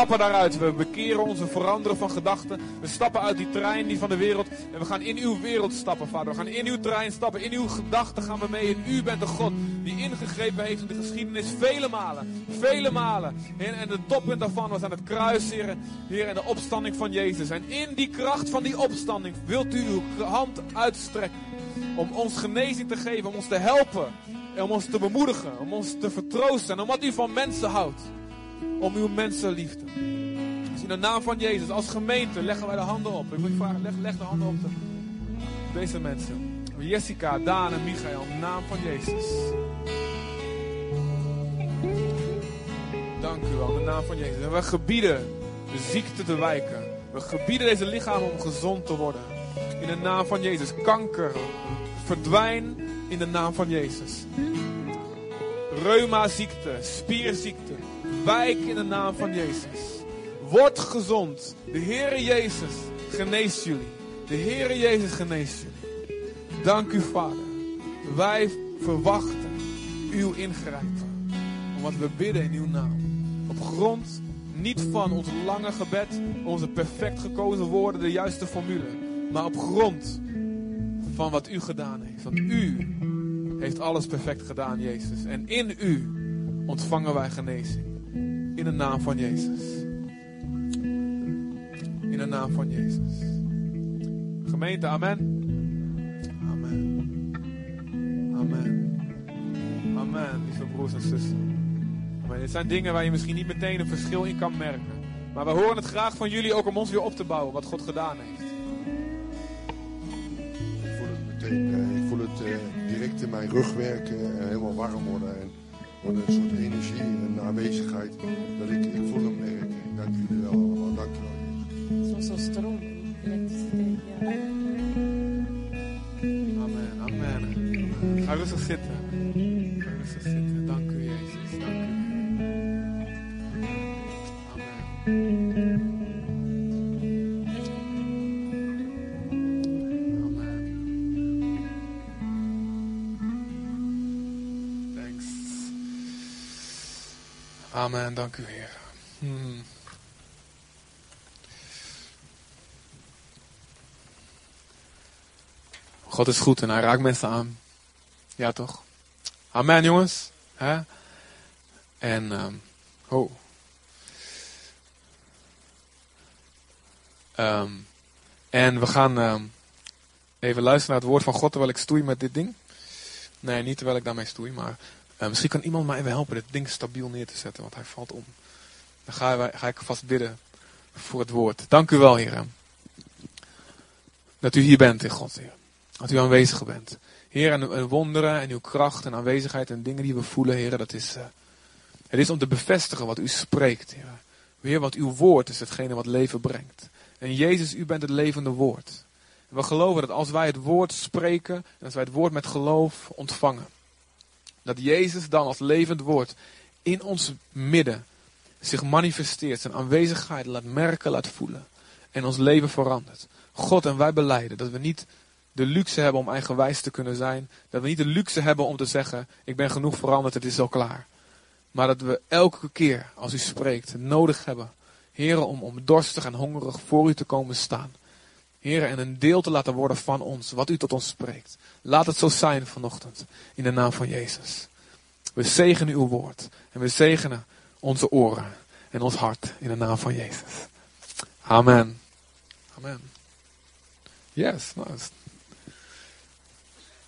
stappen daaruit. We bekeren ons, we veranderen van gedachten. We stappen uit die trein die van de wereld. En we gaan in uw wereld stappen, vader. We gaan in uw trein stappen. In uw gedachten gaan we mee. En u bent de God die ingegrepen heeft in de geschiedenis. Vele malen. Vele malen. En, en de toppunt daarvan was aan het kruis, Heer. Heer, en de opstanding van Jezus. En in die kracht van die opstanding wilt u uw hand uitstrekken. Om ons genezing te geven, om ons te helpen. En om ons te bemoedigen, om ons te vertroosten. En omdat u van mensen houdt. Om uw mensenliefde. Dus in de naam van Jezus, als gemeente, leggen wij de handen op. Ik wil je vragen, leg, de handen op de, deze mensen. Jessica, Daan en Michael, in de naam van Jezus. Dank u wel, in de naam van Jezus. En we gebieden de ziekte te wijken. We gebieden deze lichamen om gezond te worden. In de naam van Jezus. Kanker, verdwijn in de naam van Jezus. Reuma-ziekte, spierziekte, wijk in de naam van Jezus. Word gezond. De Heere Jezus geneest jullie. De Heere Jezus geneest jullie. Dank u, Vader. Wij verwachten uw ingrijpen. Omdat we bidden in uw naam. Op grond niet van ons lange gebed, onze perfect gekozen woorden, de juiste formule. Maar op grond van wat u gedaan heeft. Want u heeft alles perfect gedaan, Jezus. En in u ontvangen wij genezing. In de naam van Jezus. In de naam van Jezus. Gemeente, amen. Amen. Amen. Amen, lieve broers en zussen. Amen. Dit zijn dingen waar je misschien niet meteen een verschil in kan merken. Maar we horen het graag van jullie ook om ons weer op te bouwen, wat God gedaan heeft. Ik voel het meteen, eh, ik voel het eh, direct in mijn rug werken en helemaal warm worden. En wat een soort energie en aanwezigheid. Dat ik, ik voel hem werken. Dank jullie wel allemaal. Dank u wel. Zoals zo'n stroom, elektriciteit. Ja. Amen, amen. Ga rustig zitten. Ga rustig zitten. Amen, dank u, Heer. Hmm. God is goed en hij raakt mensen aan. Ja, toch? Amen, jongens. En, ehm oh. En we gaan ehm, even luisteren naar het woord van God terwijl ik stoei met dit ding. Nee, niet terwijl ik daarmee stoei, maar eh, misschien kan iemand mij even helpen dit ding stabiel neer te zetten, want hij valt om. Dan ga, ga ik vast bidden voor het woord. Dank u wel, Heer. Dat u hier bent in God, Heer. Dat u aanwezig bent. Heer, en, en wonderen en uw kracht en aanwezigheid en dingen die we voelen, Heer, dat is, eh, het is om te bevestigen wat u spreekt, Heer. Heer, wat uw woord is hetgene wat leven brengt. En Jezus, u bent het levende woord. We geloven dat als wij het woord spreken en als wij het woord met geloof ontvangen, dat Jezus dan als levend woord in ons midden zich manifesteert, zijn aanwezigheid laat merken, laat voelen en ons leven verandert. God en wij beleiden dat we niet de luxe hebben om eigenwijs te kunnen zijn, dat we niet de luxe hebben om te zeggen, ik ben genoeg veranderd, het is al klaar. Maar dat we elke keer als u spreekt nodig hebben, heren, om, om dorstig en hongerig voor u te komen staan. Heren, en een deel te laten worden van ons, wat u tot ons spreekt. Laat het zo zijn vanochtend, in de naam van Jezus. We zegenen uw woord en we zegenen onze oren en ons hart in de naam van Jezus. Amen. Amen. Yes,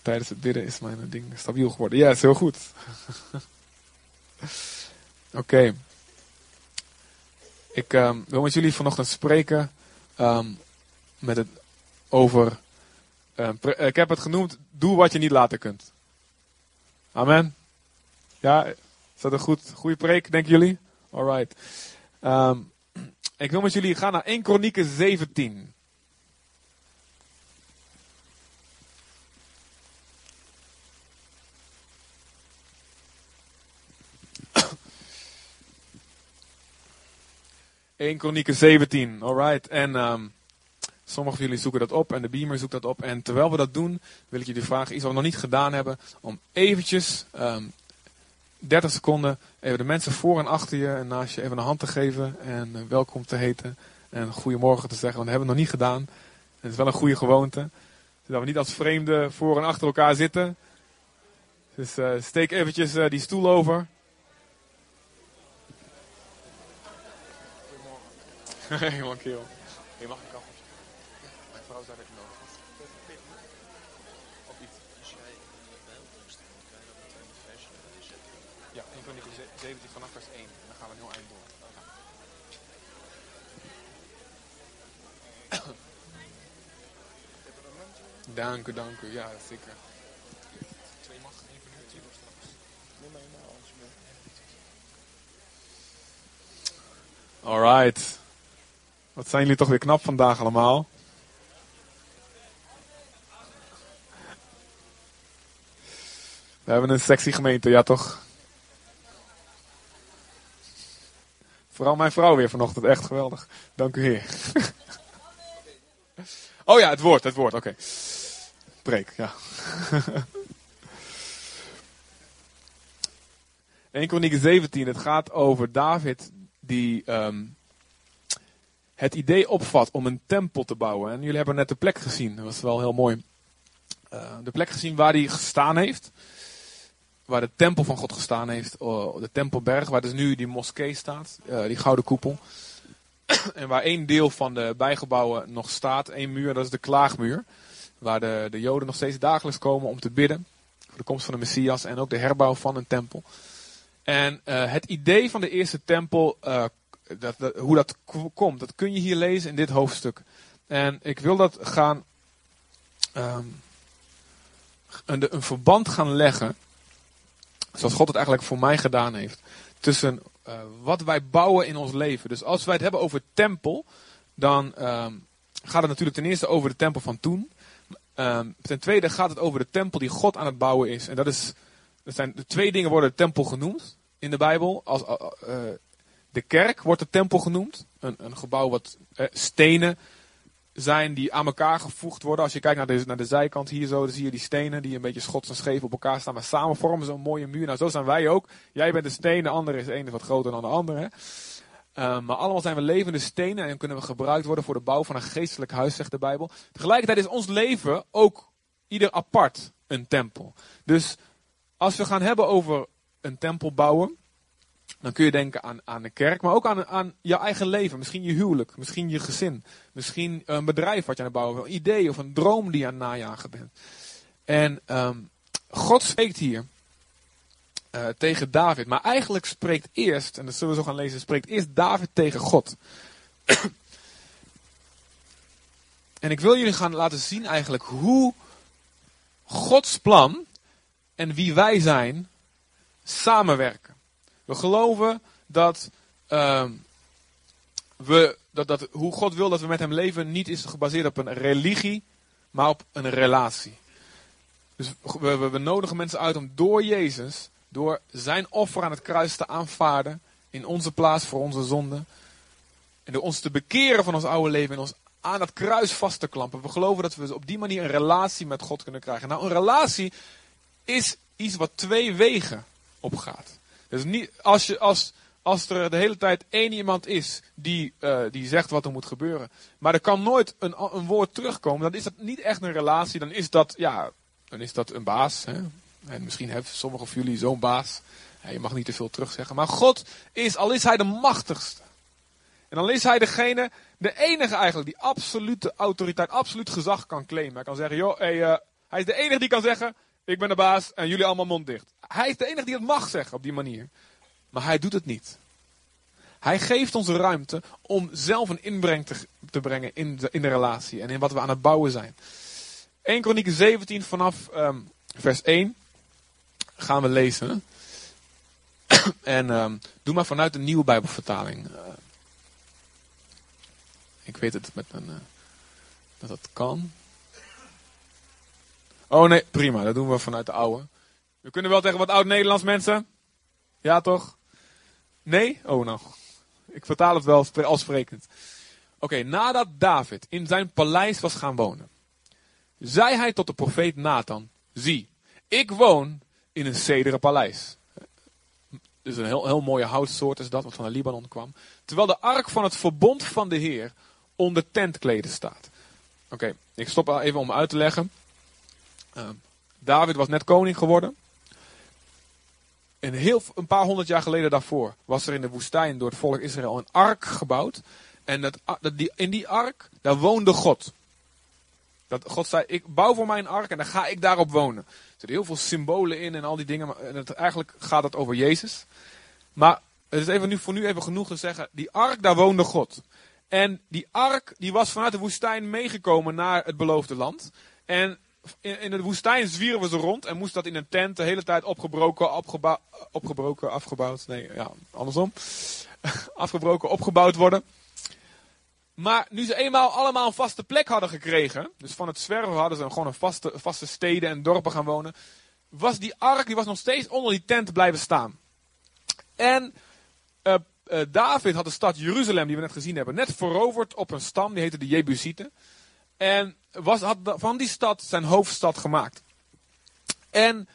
tijdens het bidden is mijn ding stabiel geworden. Yes, heel goed. Oké. Ik ehm, wil met jullie vanochtend spreken ehm, met het over. pre- ik heb het genoemd: doe wat je niet laten kunt. Amen. Ja, is dat een goed, goede preek, denken jullie? Alright. Ehm, ik wil met jullie gaan naar 1 Kronieken 17. ...1 Kronieken 17, alright. En ehm, sommigen van jullie zoeken dat op en de beamer zoekt dat op. En terwijl we dat doen, wil ik jullie vragen, iets wat we nog niet gedaan hebben... ...om eventjes ehm, 30 seconden even de mensen voor en achter je en naast je even een hand te geven en eh, welkom te heten en goedemorgen te zeggen, want dat hebben we nog niet gedaan. Het is wel een goede gewoonte. Zodat we niet als vreemden voor en achter elkaar zitten. Dus eh, steek eventjes eh, die stoel over. Helemaal kerel. Je mag vrouw zei dat je nodig had. Of iets. Als jij dan kan je dat meteen de vers zetten. Ja, 1 Kronieken 17 vanaf vers 1. En dan gaan we een heel eind door. Dank u, dank u. Ja, zeker. Twee mag, één van u, twee mag straks. Alright. Wat zijn jullie toch weer knap vandaag allemaal? We hebben een sexy gemeente, ja toch? Vooral mijn vrouw weer vanochtend, echt geweldig. Dank u heer. Oh ja, het woord, het woord, oké. Preek, ja. 1 Kronieken 17, het gaat over David die ehm, het idee opvat om een tempel te bouwen. En jullie hebben net de plek gezien, dat was wel heel mooi. Eh, de plek gezien waar hij gestaan heeft. Waar de tempel van God gestaan heeft, oh, de Tempelberg, waar dus nu die moskee staat, eh, die gouden koepel. en waar één deel van de bijgebouwen nog staat, één muur, dat is de klaagmuur. Waar de, de Joden nog steeds dagelijks komen om te bidden. Voor de komst van de Messias en ook de herbouw van een tempel. En uh, het idee van de eerste tempel, dat, hoe dat komt, dat kun je hier lezen in dit hoofdstuk. En ik wil dat gaan, um, een, een verband gaan leggen, zoals God het eigenlijk voor mij gedaan heeft, tussen uh, wat wij bouwen in ons leven. Dus als wij het hebben over tempel, dan um, gaat het natuurlijk ten eerste over de tempel van toen. Um, ten tweede gaat het over de tempel die God aan het bouwen is. En dat is, dat zijn de twee dingen worden de tempel genoemd in de Bijbel. Als, uh, uh, de kerk wordt de tempel genoemd. Een, een gebouw wat stenen zijn die aan elkaar gevoegd worden. Als je kijkt naar de, naar de zijkant hier zo, dan zie je die stenen die een beetje schots en scheef op elkaar staan. Maar samen vormen ze een mooie muur. Nou, zo zijn wij ook. Jij bent de steen, de andere is de wat groter dan de andere. Uh, maar allemaal zijn we levende stenen en kunnen we gebruikt worden voor de bouw van een geestelijk huis, zegt de Bijbel. Tegelijkertijd is ons leven ook ieder apart een tempel. Dus als we gaan hebben over een tempel bouwen, dan kun je denken aan, aan de kerk, maar ook aan, aan je eigen leven. Misschien je huwelijk, misschien je gezin, misschien een bedrijf wat je aan het bouwen bent, een idee of een droom die je aan het najagen bent. En um, God spreekt hier uh, tegen David. Maar eigenlijk spreekt eerst, en dat zullen we zo gaan lezen, spreekt eerst David tegen God. en ik wil jullie gaan laten zien eigenlijk hoe Gods plan en wie wij zijn samenwerken. We geloven dat, uh, we, dat, dat hoe God wil dat we met hem leven niet is gebaseerd op een religie, maar op een relatie. Dus we, we, nodigen mensen uit om door Jezus door zijn offer aan het kruis te aanvaarden in onze plaats voor onze zonde. En door ons te bekeren van ons oude leven en ons aan dat kruis vast te klampen. We geloven dat we op die manier een relatie met God kunnen krijgen. Nou, een relatie is iets wat twee wegen opgaat. Dus niet, als, je, als, als er de hele tijd één iemand is die, uh, die zegt wat er moet gebeuren, maar er kan nooit een, een woord terugkomen, dan is dat niet echt een relatie. Dan is dat, ja, dan is dat een baas. Hè? En misschien hebben sommigen van jullie zo'n baas. Je mag niet te veel terugzeggen. Maar God is, al is hij de machtigste. En dan is hij degene, de enige eigenlijk, die absolute autoriteit, absoluut gezag kan claimen. Hij kan zeggen, joh, uh, hij is de enige die kan zeggen, ik ben de baas en jullie allemaal mond dicht. Hij is de enige die het mag zeggen op die manier. Maar hij doet het niet. Hij geeft ons ruimte om zelf een inbreng te, te brengen in de, in de relatie en in wat we aan het bouwen zijn. 1 Kronieken 17 vanaf um, vers 1 gaan we lezen. en um, doe maar vanuit de nieuwe Bijbelvertaling. Uh, ik weet het met een, uh, dat dat kan. Oh nee, prima, dat doen we vanuit de oude. We kunnen wel tegen wat oud-Nederlands mensen. Ja toch? Nee? Oh nou. Ik vertaal het wel als sprekend. Oké, nadat David in zijn paleis was gaan wonen, zei hij tot de profeet Nathan: Zie, ik woon in een zedere paleis. Dus een heel, heel mooie houtsoort is dat, wat van de Libanon kwam. Terwijl de ark van het verbond van de Heer onder tentkleden staat. Oké, ik stop even om uit te leggen. Uh, David was net koning geworden. En heel, een paar honderd jaar geleden daarvoor was er in de woestijn door het volk Israël een ark gebouwd. En dat, dat, in die ark, daar woonde God. Dat God zei, ik bouw voor mij een ark en dan ga ik daarop wonen. Er zitten heel veel symbolen in en al die dingen. En het, eigenlijk gaat het over Jezus. Maar het is even nu, voor nu even genoeg te zeggen, die ark, daar woonde God. En die ark, die was vanuit de woestijn meegekomen naar het beloofde land. En in, de woestijn zwierven ze rond en moest dat in een tent de hele tijd opgebroken, opgebouwd, opgebroken, afgebouwd. Nee, ja, andersom. afgebroken, opgebouwd worden. Maar nu ze eenmaal allemaal een vaste plek hadden gekregen, dus van het zwerven hadden ze gewoon een vaste, vaste steden en dorpen gaan wonen, was die ark die was nog steeds onder die tent blijven staan. En uh, uh, David had de stad Jeruzalem, die we net gezien hebben, net veroverd op een stam, die heette de Jebusieten. En was, had van die stad zijn hoofdstad gemaakt. En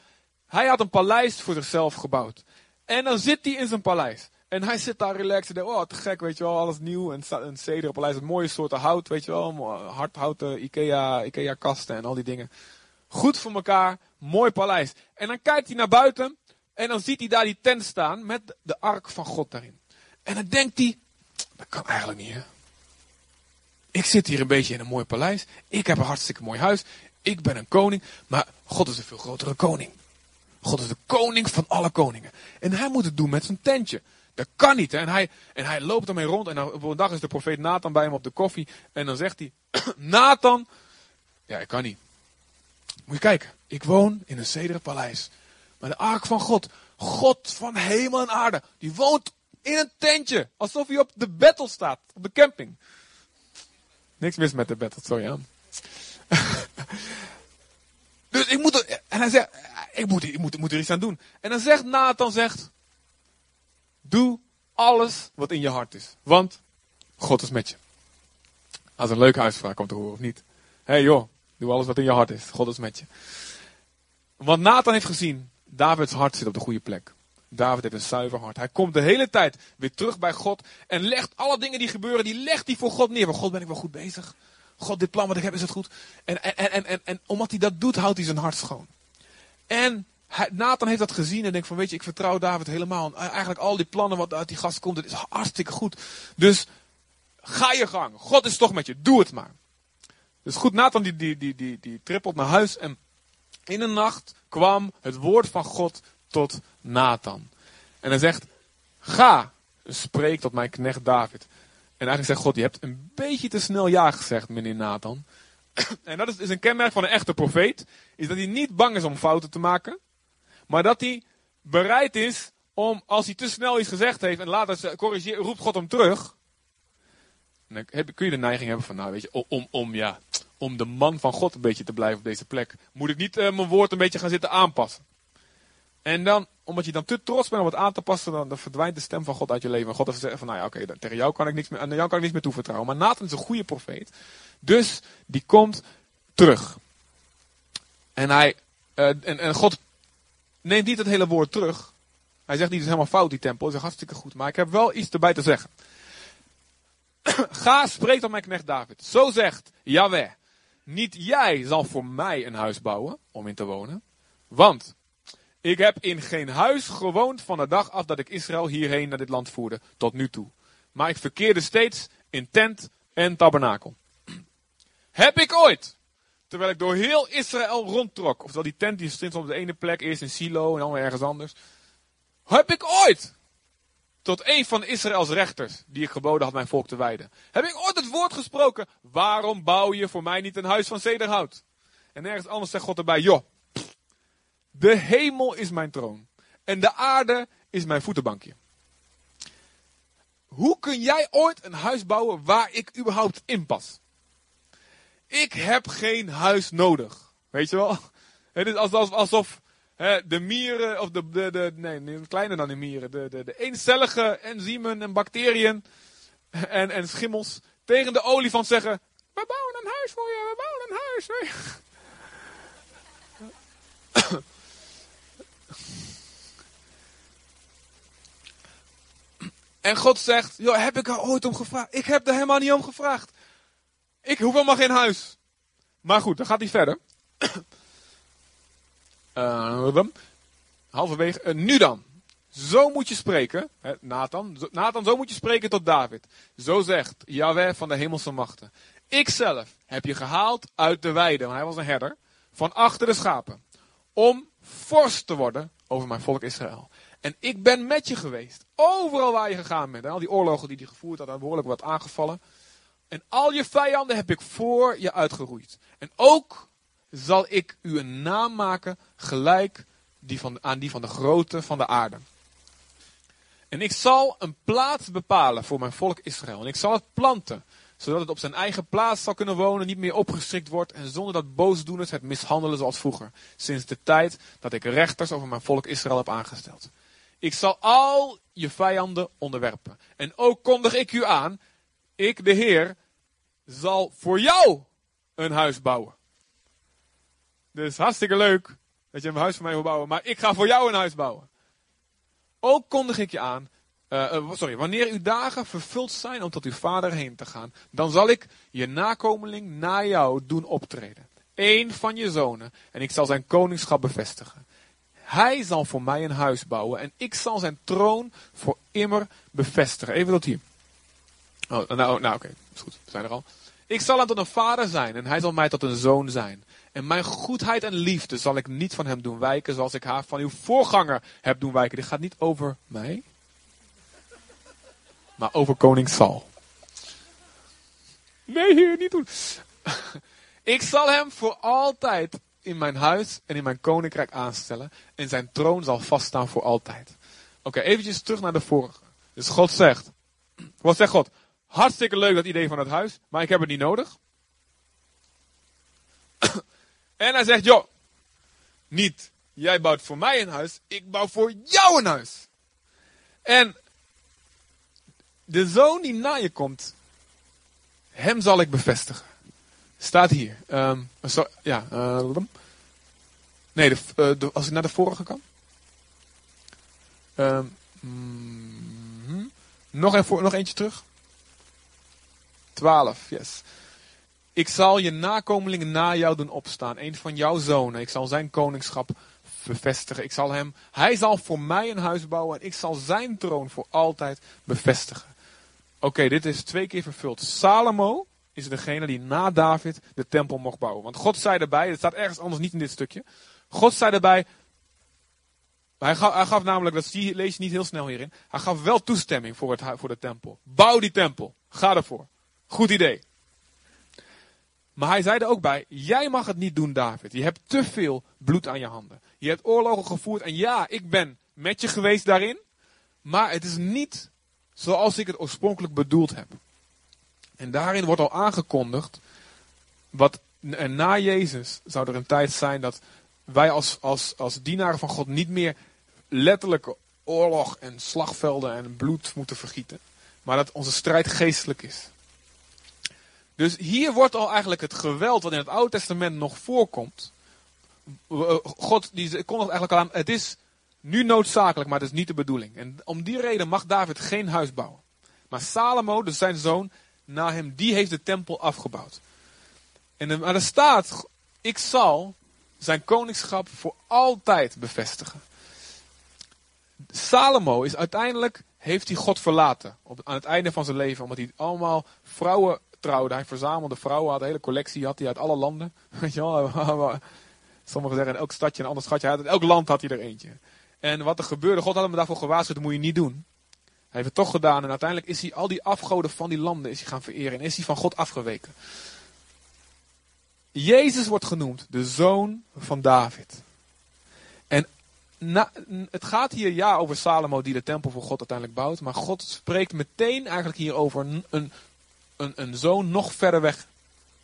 hij had een paleis voor zichzelf gebouwd. En dan zit hij in zijn paleis. En hij zit daar relaxed en denkt, oh te gek, weet je wel, alles nieuw. En een cederen paleis, een mooie soorten hout, weet je wel. Hardhouten Ikea, Ikea kasten en al die dingen. Goed voor elkaar, mooi paleis. En dan kijkt hij naar buiten en dan ziet hij daar die tent staan met de ark van God daarin. En dan denkt hij, dat kan eigenlijk niet hè. Ik zit hier een beetje in een mooi paleis. Ik heb een hartstikke mooi huis. Ik ben een koning. Maar God is een veel grotere koning. God is de koning van alle koningen. En hij moet het doen met zijn tentje. Dat kan niet. Hè? En, hij, en hij loopt ermee rond. En op een dag is de profeet Nathan bij hem op de koffie. En dan zegt hij: Nathan. Ja, ik kan niet. Moet je kijken. Ik woon in een zedere paleis. Maar de ark van God. God van hemel en aarde. Die woont in een tentje. Alsof hij op de battle staat. Op de camping. Niks mis met de battle, sorry ja. dus ik moet er, en hij zegt, ik moet, ik, moet, moet er iets aan doen. En dan zegt Nathan, zegt, doe alles wat in je hart is. Want God is met je. Als een leuke uitspraak komt te horen, of niet? Hé hey joh, doe alles wat in je hart is. God is met je. Want Nathan heeft gezien, Davids hart zit op de goede plek. David heeft een zuiver hart. Hij komt de hele tijd weer terug bij God. En legt alle dingen die gebeuren, die legt hij voor God neer. Want God ben ik wel goed bezig. God, dit plan wat ik heb, is het goed. En, en, en, en, en omdat hij dat doet, houdt hij zijn hart schoon. En Nathan heeft dat gezien en denkt van, weet je, ik vertrouw David helemaal. Eigenlijk al die plannen wat uit die gast komt, dat is hartstikke goed. Dus ga je gang. God is toch met je. Doe het maar. Dus goed, Nathan die, die, die, die, die trippelt naar huis en in een nacht kwam het woord van God tot Nathan. En hij zegt, ga, spreek tot mijn knecht David. En eigenlijk zegt God, je hebt een beetje te snel ja gezegd, meneer Nathan. En dat is, is een kenmerk van een echte profeet. Is dat hij niet bang is om fouten te maken. Maar dat hij bereid is om, als hij te snel iets gezegd heeft en later corrigeert, roept God hem terug. dan heb, kun je de neiging hebben van, nou weet je, om, om, ja, om de man van God een beetje te blijven op deze plek. Moet ik niet uh, mijn woord een beetje gaan zitten aanpassen. En dan, omdat je dan te trots bent om het aan te passen, dan, verdwijnt de stem van God uit je leven. En God heeft gezegd van, nou ja, oké, tegen jou kan ik niks meer, aan jou kan ik niks meer toevertrouwen. Maar Nathan is een goede profeet. Dus, die komt terug. En hij, uh, en, God neemt niet het hele woord terug. Hij zegt niet, het is helemaal fout die tempel, het is hartstikke goed. Maar ik heb wel iets erbij te zeggen. Ga, spreek tot mijn knecht David. Zo zegt Yahweh. Niet jij zal voor mij een huis bouwen om in te wonen. Want ik heb in geen huis gewoond van de dag af dat ik Israël hierheen naar dit land voerde, tot nu toe. Maar ik verkeerde steeds in tent en tabernakel. heb ik ooit, terwijl ik door heel Israël rondtrok, oftewel die tent die stond op de ene plek, eerst in Silo en dan weer ergens anders. Heb ik ooit, tot een van Israëls rechters, die ik geboden had mijn volk te wijden. Heb ik ooit het woord gesproken, waarom bouw je voor mij niet een huis van zederhout? En ergens anders zegt God erbij, joh, de hemel is mijn troon. En de aarde is mijn voetenbankje. Hoe kun jij ooit een huis bouwen waar ik überhaupt in pas? Ik heb geen huis nodig. Weet je wel? Het is alsof, alsof hè, de mieren, of de, de, de nee, kleiner dan de mieren, de, de, de eencellige enzymen en bacteriën en, en schimmels tegen de olifant zeggen: We bouwen een huis voor je, we bouwen een huis. Voor je. En God zegt, joh, heb ik er ooit om gevraagd? Ik heb er helemaal niet om gevraagd. Ik hoef helemaal geen huis. Maar goed, dan gaat hij verder. Uh, halverwege. Uh, nu dan. Zo moet je spreken. Hè, Nathan, zo, Nathan, zo moet je spreken tot David. Zo zegt Yahweh van de hemelse machten. Ikzelf heb je gehaald uit de weide, want hij was een herder. Van achter de schapen. Om vorst te worden over mijn volk Israël. En ik ben met je geweest. Overal waar je gegaan bent. En al die oorlogen die hij gevoerd had, had behoorlijk wat aangevallen. En al je vijanden heb ik voor je uitgeroeid. En ook zal ik u een naam maken gelijk die van, aan die van de grootte van de aarde. En ik zal een plaats bepalen voor mijn volk Israël. En ik zal het planten, zodat het op zijn eigen plaats zal kunnen wonen, niet meer opgeschrikt wordt en zonder dat boosdoeners het mishandelen zoals vroeger. Sinds de tijd dat ik rechters over mijn volk Israël heb aangesteld. Ik zal al je vijanden onderwerpen. En ook kondig ik u aan, ik de Heer zal voor jou een huis bouwen. Dus hartstikke leuk dat je een huis voor mij wil bouwen, maar ik ga voor jou een huis bouwen. Ook kondig ik je aan, uh, uh, sorry, wanneer uw dagen vervuld zijn om tot uw vader heen te gaan, dan zal ik je nakomeling na jou doen optreden. Eén van je zonen, en ik zal zijn koningschap bevestigen. Hij zal voor mij een huis bouwen en ik zal zijn troon voor immer bevestigen. Even tot hier. Oh, nou, nou oké, is goed, we zijn er al. Ik zal hem tot een vader zijn en hij zal mij tot een zoon zijn. En mijn goedheid en liefde zal ik niet van hem doen wijken, zoals ik haar van uw voorganger heb doen wijken. Dit gaat niet over mij, maar over koning Sal. Nee, heer, niet doen. ik zal hem voor altijd in mijn huis en in mijn koninkrijk aanstellen. En zijn troon zal vaststaan voor altijd. Oké, eventjes terug naar de vorige. Dus God zegt. Wat zegt God? Hartstikke leuk dat idee van het huis, maar ik heb het niet nodig. en hij zegt, joh, niet jij bouwt voor mij een huis, ik bouw voor jou een huis. En de zoon die na je komt, hem zal ik bevestigen. Staat hier. Um, so, ja, uh, nee, de, uh, de, als ik naar de vorige kan. Um, mm, nog, een, nog eentje terug. 12, yes. Ik zal je nakomelingen na jou doen opstaan, een van jouw zonen. Ik zal zijn koningschap bevestigen. Ik zal hem, hij zal voor mij een huis bouwen en ik zal zijn troon voor altijd bevestigen. Oké, dit is twee keer vervuld. Salomo is degene die na David de tempel mocht bouwen. Want God zei erbij, het staat ergens anders niet in dit stukje. God zei erbij, hij gaf, namelijk, dat lees je niet heel snel hierin, hij gaf wel toestemming voor, het, voor de tempel. Bouw die tempel, ga ervoor. Goed idee. Maar hij zei er ook bij: Jij mag het niet doen, David. Je hebt te veel bloed aan je handen. Je hebt oorlogen gevoerd. En ja, ik ben met je geweest daarin. Maar het is niet zoals ik het oorspronkelijk bedoeld heb. En daarin wordt al aangekondigd. Wat na Jezus zou er een tijd zijn dat wij als, als, als dienaren van God niet meer letterlijke oorlog en slagvelden en bloed moeten vergieten. Maar dat onze strijd geestelijk is. Dus hier wordt al eigenlijk het geweld wat in het Oude Testament nog voorkomt. God die kondigt eigenlijk al aan, het is nu noodzakelijk, maar het is niet de bedoeling. En om die reden mag David geen huis bouwen. Maar Salomo, dus zijn zoon, na hem, die heeft de tempel afgebouwd. En maar er staat, ik zal zijn koningschap voor altijd bevestigen. Salomo is uiteindelijk, heeft hij God verlaten. Op, aan het einde van zijn leven, omdat hij allemaal vrouwen trouwde. Hij verzamelde vrouwen, had een hele collectie had hij uit alle landen. Sommigen zeggen in elk stadje een ander schatje. Uit elk land had hij er eentje. En wat er gebeurde, God had hem daarvoor gewaarschuwd, dat moet je niet doen. Hij heeft het toch gedaan en uiteindelijk is hij al die afgoden van die landen is hij gaan vereren en is hij van God afgeweken. Jezus wordt genoemd de zoon van David. En het gaat hier ja over Salomo die de tempel voor God uiteindelijk bouwt, maar God spreekt meteen eigenlijk hier over een, een, een, een zoon nog verder weg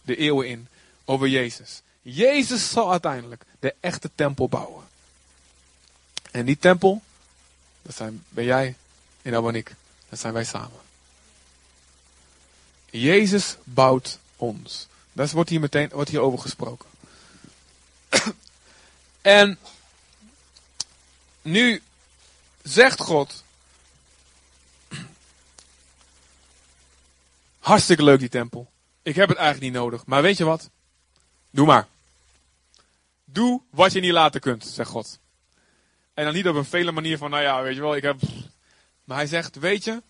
de eeuwen in over Jezus. Jezus zal uiteindelijk de echte tempel bouwen. En die tempel, dat zijn, ben jij en dat ben ik. Dat zijn wij samen. Jezus bouwt ons. Dat wordt hier meteen wordt hier over gesproken. en nu zegt God Hartstikke leuk die tempel. Ik heb het eigenlijk niet nodig. Maar weet je wat? Doe maar. Doe wat je niet laten kunt, zegt God. En dan niet op een vele manier van, nou ja, weet je wel, ik heb... Maar hij zegt, weet je,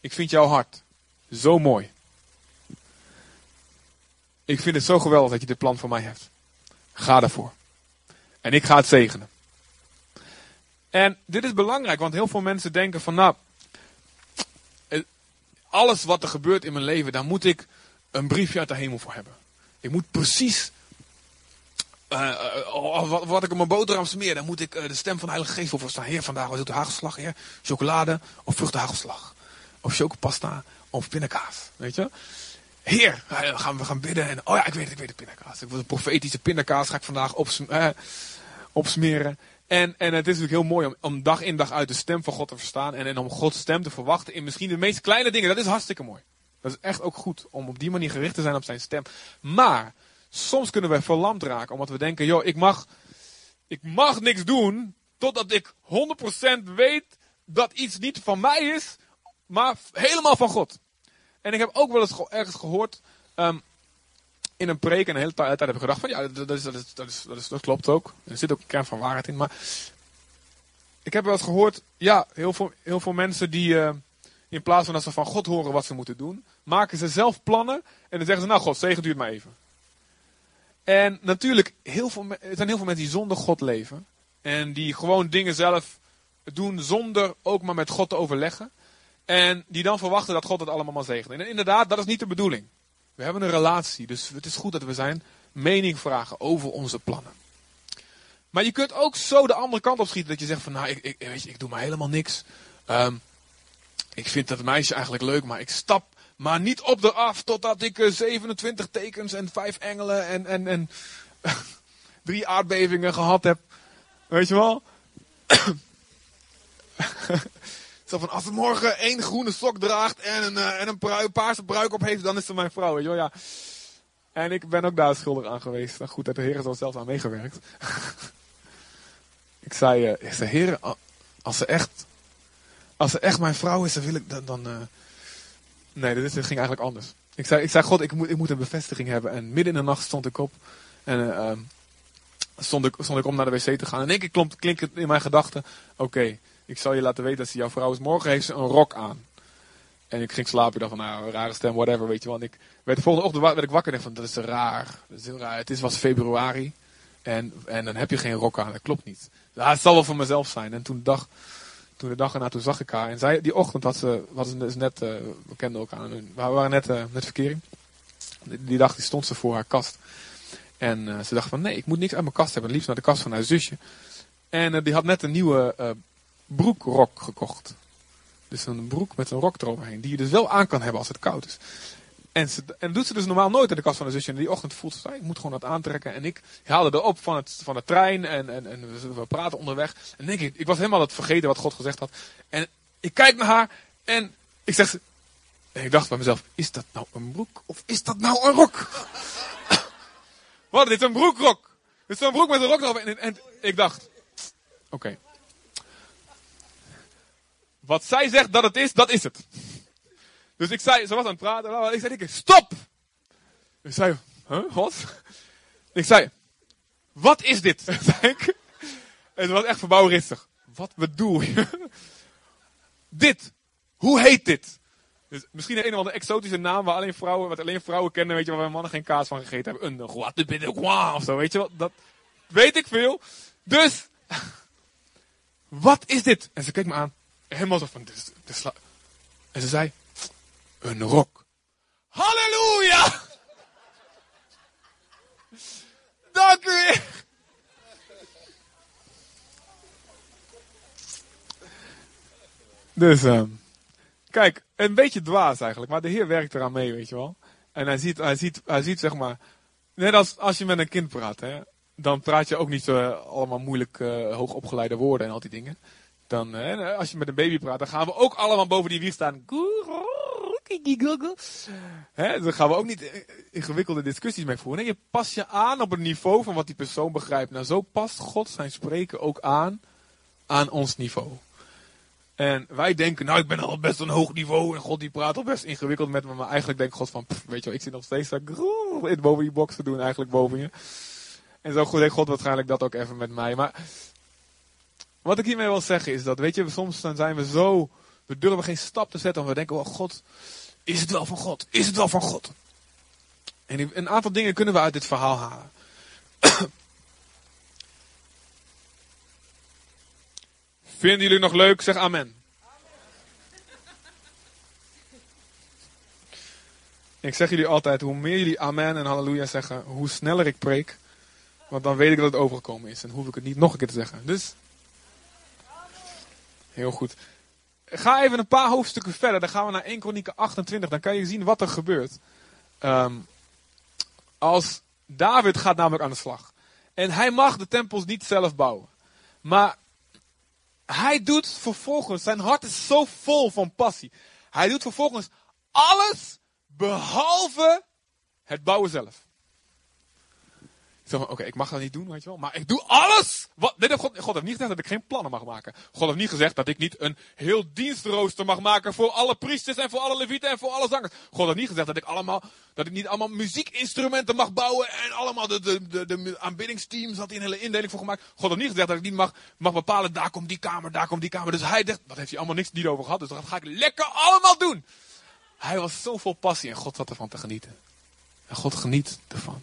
ik vind jouw hart zo mooi. Ik vind het zo geweldig dat je dit plan voor mij hebt. Ga daarvoor. En ik ga het zegenen. En dit is belangrijk, want heel veel mensen denken van, nou, eh, alles wat er gebeurt in mijn leven, daar moet ik een briefje uit de hemel voor hebben. Ik moet precies, eh, eh, wat, wat ik op mijn boterham smeer, dan moet ik eh, de stem van de Heilige Geest voor verstaan. Heer, vandaag was het hagelslag, heer. Chocolade of vruchtenhagelslag. Of chocopasta of pindakaas, weet je. Heer, gaan we gaan bidden en, oh ja, ik weet het, ik weet het, pindakaas. Ik wil een profetische pindakaas, ga ik vandaag opsm eh, opsmeren. En, en het is natuurlijk heel mooi om, om dag in dag uit de stem van God te verstaan. En, en om Gods stem te verwachten in misschien de meest kleine dingen. Dat is hartstikke mooi. Dat is echt ook goed om op die manier gericht te zijn op zijn stem. Maar soms kunnen we verlamd raken omdat we denken, joh, ik mag, ik mag niks doen totdat ik 100% weet dat iets niet van mij is, maar helemaal van God. En ik heb ook wel eens ge- ergens gehoord ehm, in een preek en de hele ti- tijd heb ik gedacht van ja, dat, is, dat, is, dat, is, dat klopt ook. Er zit ook een kern van waarheid in. Maar ik heb wel eens gehoord, ja, heel veel, heel veel mensen die eh, in plaats van dat ze van God horen wat ze moeten doen, maken ze zelf plannen en dan zeggen ze nou God, zegen duurt maar even. En natuurlijk, heel veel, er zijn heel veel mensen die zonder God leven. En die gewoon dingen zelf doen zonder ook maar met God te overleggen. En die dan verwachten dat God het allemaal maar zegent. En inderdaad, dat is niet de bedoeling. We hebben een relatie, dus het is goed dat we zijn mening vragen over onze plannen. Maar je kunt ook zo de andere kant op schieten dat je zegt van nou, ik, ik, weet ik doe maar helemaal niks. Ehm, ik vind dat meisje eigenlijk leuk, maar ik stap maar niet op eraf totdat ik eh, 27 tekens en vijf engelen en, en, en drie aardbevingen gehad heb. Weet je wel? Zo van, als ze morgen één groene sok draagt en een, eh, en een paarse bruik op heeft, dan is ze mijn vrouw. Weet. En ik ben ook daar schuldig aan geweest. Nou, goed, dat de Heer is zelfs aan meegewerkt. ik zei, eh, ik Heer, als ze echt, als ze echt mijn vrouw is, dan wil ik dan. dan eh, Nee, dit, ging eigenlijk anders. Ik zei, ik zei God, ik moet, ik moet een bevestiging hebben. En midden in de nacht stond ik op. En eh, ehm, stond, ik, stond ik om naar de wc te gaan. En in één keer klonk, klinkt het in mijn gedachten. Oké, ik zal je laten weten dat ze jouw vrouw is. Morgen heeft ze een rok aan. En ik ging slapen. Ik dacht van, nou, rare stem, whatever, weet je wel. Ik werd de volgende ochtend werd ik wakker en dacht van, dat is raar. Dat is raar. Het is, was februari. En, en dan heb je geen rok aan. Dat klopt niet. Ja, het zal wel voor mezelf zijn. En toen dag, toen de dag erna, toen zag ik haar. En zij, die ochtend had ze, was ze net, eh, we kenden elkaar. We waren net, eh, net verkering. Die, dag die stond ze voor haar kast. En eh, ze dacht van, nee, ik moet niks uit mijn kast hebben. Liefst naar de kast van haar zusje. En die had net een nieuwe broekrok gekocht. Dus een broek met een rok eroverheen. Die je dus wel aan kan hebben als het koud is. En, en doet ze dus normaal nooit in de kast van haar zusje. En die ochtend voelt ze, ik moet gewoon dat aantrekken. En ik haalde erop van, het, van de trein. En, en, en we, praten onderweg. En denk ik, ik was helemaal het vergeten wat God gezegd had. En ik kijk naar haar. En ik zeg ze. En ik dacht bij mezelf, is dat nou een broek? Of is dat nou een rok? Wat, dit is een broekrok. Dit is een broek met een rok erover. En, en ik dacht, oké. Wat zij zegt dat het is, dat is het. Dus ik zei, ze was aan het praten. Ik zei, stop! Ik zei, huh, wat? Ik zei, wat is dit? ik. En ze was echt verbouwristig. Wat bedoel je? dit. Hoe heet dit? Dus misschien een of andere exotische naam waar alleen vrouwen, wat alleen vrouwen kennen, weet je, waar mannen geen kaas van gegeten hebben. Een guat de Biddequois of zo, weet je wel. Dat weet ik veel. Dus, wat is dit? En ze keek me aan. Helemaal zo van, dit is, En ze zei, een rok. Halleluja! Dank u. Dus, ehm kijk, een beetje dwaas eigenlijk, maar de Heer werkt eraan mee, weet je wel. En hij ziet, hij ziet, hij ziet zeg maar, net als als je met een kind praat, hè, dan praat je ook niet zo eh, allemaal moeilijk eh, hoogopgeleide woorden en al die dingen. Dan, hè, als je met een baby praat, dan gaan we ook allemaal boven die wieg staan. Hè, dan gaan we ook niet eh, ingewikkelde discussies mee voeren. Je past je aan op het niveau van wat die persoon begrijpt. Nou, zo past God zijn spreken ook aan aan ons niveau. En wij denken, nou ik ben al best een hoog niveau en God die praat al best ingewikkeld met me. Maar eigenlijk denkt God van, weet je wel, ik zit nog steeds daar groe- in boven die box te doen eigenlijk boven je. En zo denkt God waarschijnlijk dat ook even met mij. Maar wat ik hiermee wil zeggen is dat, weet je, soms zijn we zo, we durven geen stap te zetten. Want we denken, oh God, is het wel van God? Is het wel van God? En een aantal dingen kunnen we uit dit verhaal halen. Vinden jullie nog leuk? Zeg amen. Ik zeg jullie altijd, hoe meer jullie amen en halleluja zeggen, hoe sneller ik preek. Want dan weet ik dat het overgekomen is. En hoef ik het niet nog een keer te zeggen. Dus. Heel goed. Ga even een paar hoofdstukken verder. Dan gaan we naar 1 Kronieken 28. Dan kan je zien wat er gebeurt. Ehm, als David gaat namelijk aan de slag. En hij mag de tempels niet zelf bouwen. Maar hij doet vervolgens, zijn hart is zo vol van passie. Hij doet vervolgens alles behalve het bouwen zelf. Oké, ik mag dat niet doen, weet je wel. Maar ik doe alles. Wat, God, God heeft niet gezegd dat ik geen plannen mag maken. God heeft niet gezegd dat ik niet een heel dienstrooster mag maken voor alle priesters en voor alle levieten en voor alle zangers. God heeft niet gezegd dat ik allemaal, dat ik niet allemaal muziekinstrumenten mag bouwen en allemaal de, de, de, de aanbiddingsteams had hij een hele indeling voor gemaakt. God heeft niet gezegd dat ik niet mag, mag bepalen, daar komt die kamer, daar komt die kamer. Dus hij dacht, dat heeft hij allemaal niks niet over gehad. Dus dat ga ik lekker allemaal doen. Hij was zo vol passie en God zat ervan te genieten. En God geniet ervan.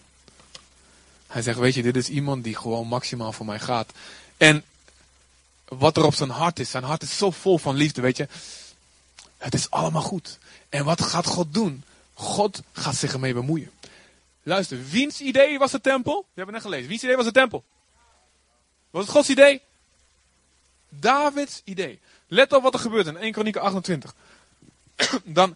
Hij zegt, weet je, dit is iemand die gewoon maximaal voor mij gaat. En wat er op zijn hart is, zijn hart is zo vol van liefde, weet je. Het is allemaal goed. En wat gaat God doen? God gaat zich ermee bemoeien. Luister, wiens idee was de tempel? We hebben net gelezen. Wiens idee was de tempel? Was het Gods idee? Davids idee. Let op wat er gebeurt in 1 Kronieken 28. Dan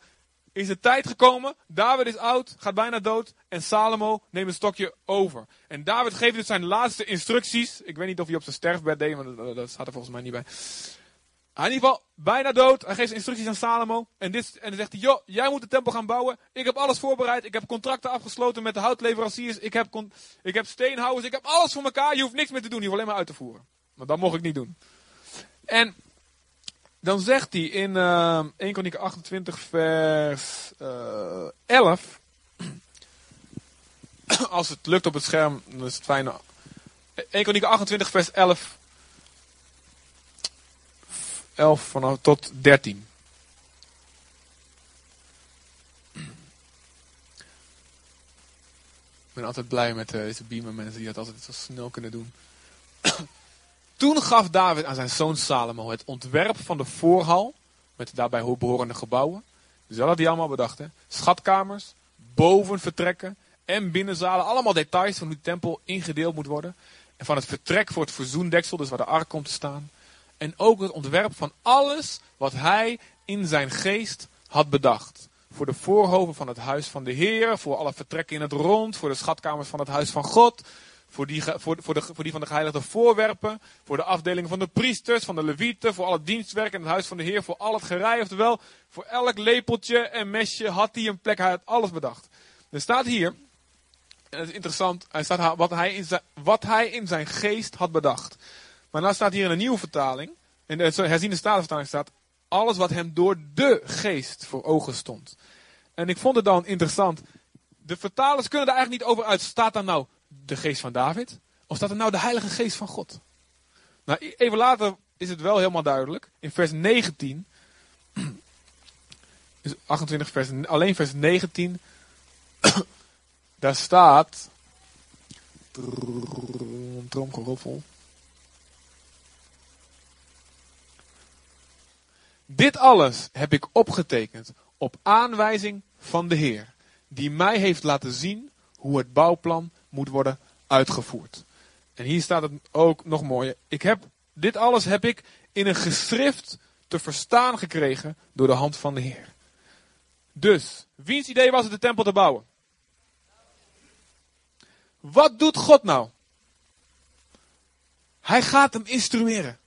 is de tijd gekomen. David is oud, gaat bijna dood. En Salomo neemt een stokje over. En David geeft dus zijn laatste instructies. Ik weet niet of hij op zijn sterfbed deed, maar dat, staat er volgens mij niet bij. Hij in ieder geval bijna dood. Hij geeft instructies aan Salomo. En, dit, en dan zegt hij, joh, jij moet de tempel gaan bouwen. Ik heb alles voorbereid. Ik heb contracten afgesloten met de houtleveranciers. Ik heb, ik heb steenhouwers. Ik heb alles voor elkaar. Je hoeft niks meer te doen. Je hoeft alleen maar uit te voeren. Maar dat mocht ik niet doen. En dan zegt hij in uh, 1 Kronieken 28 vers uh, 11. Als het lukt op het scherm, dan is het fijn. 1 Kronieken 28 vers 11. 11 vanaf tot 13. Ik ben altijd blij met uh, deze beamer mensen die dat altijd zo snel kunnen doen. Toen gaf David aan zijn zoon Salomo het ontwerp van de voorhal, met de daarbij behorende gebouwen. Dus dat had hij allemaal bedacht. Schatkamers, bovenvertrekken en binnenzalen. Allemaal details van hoe de tempel ingedeeld moet worden. En van het vertrek voor het verzoendeksel, dus waar de ark komt te staan. En ook het ontwerp van alles wat hij in zijn geest had bedacht. Voor de voorhoven van het huis van de Heer, voor alle vertrekken in het rond, voor de schatkamers van het huis van God, voor die, voor, voor, de, voor die van de geheiligde voorwerpen, voor de afdelingen van de priesters, van de levieten, voor alle dienstwerk in het huis van de Heer, voor al het gerei, oftewel, voor elk lepeltje en mesje had hij een plek, hij had alles bedacht. Er staat hier, en het is interessant, hij staat wat hij, in zijn, wat hij in zijn geest had bedacht. Maar nou staat hier in een nieuwe vertaling, in de herziende statenvertaling staat, alles wat hem door de geest voor ogen stond. En ik vond het dan interessant, de vertalers kunnen er eigenlijk niet over uit, staat daar nou de geest van David? Of staat er nou de heilige geest van God? Nou, even later is het wel helemaal duidelijk. In vers 19, dus 28 vers, alleen vers 19, daar staat, tromgeroffel. Dit alles heb ik opgetekend op aanwijzing van de Heer, die mij heeft laten zien hoe het bouwplan moet worden uitgevoerd. En hier staat het ook nog mooier. Ik heb, dit alles heb ik in een geschrift te verstaan gekregen door de hand van de Heer. Dus, wiens idee was het de tempel te bouwen? Wat doet God nou? Hij gaat hem instrueren.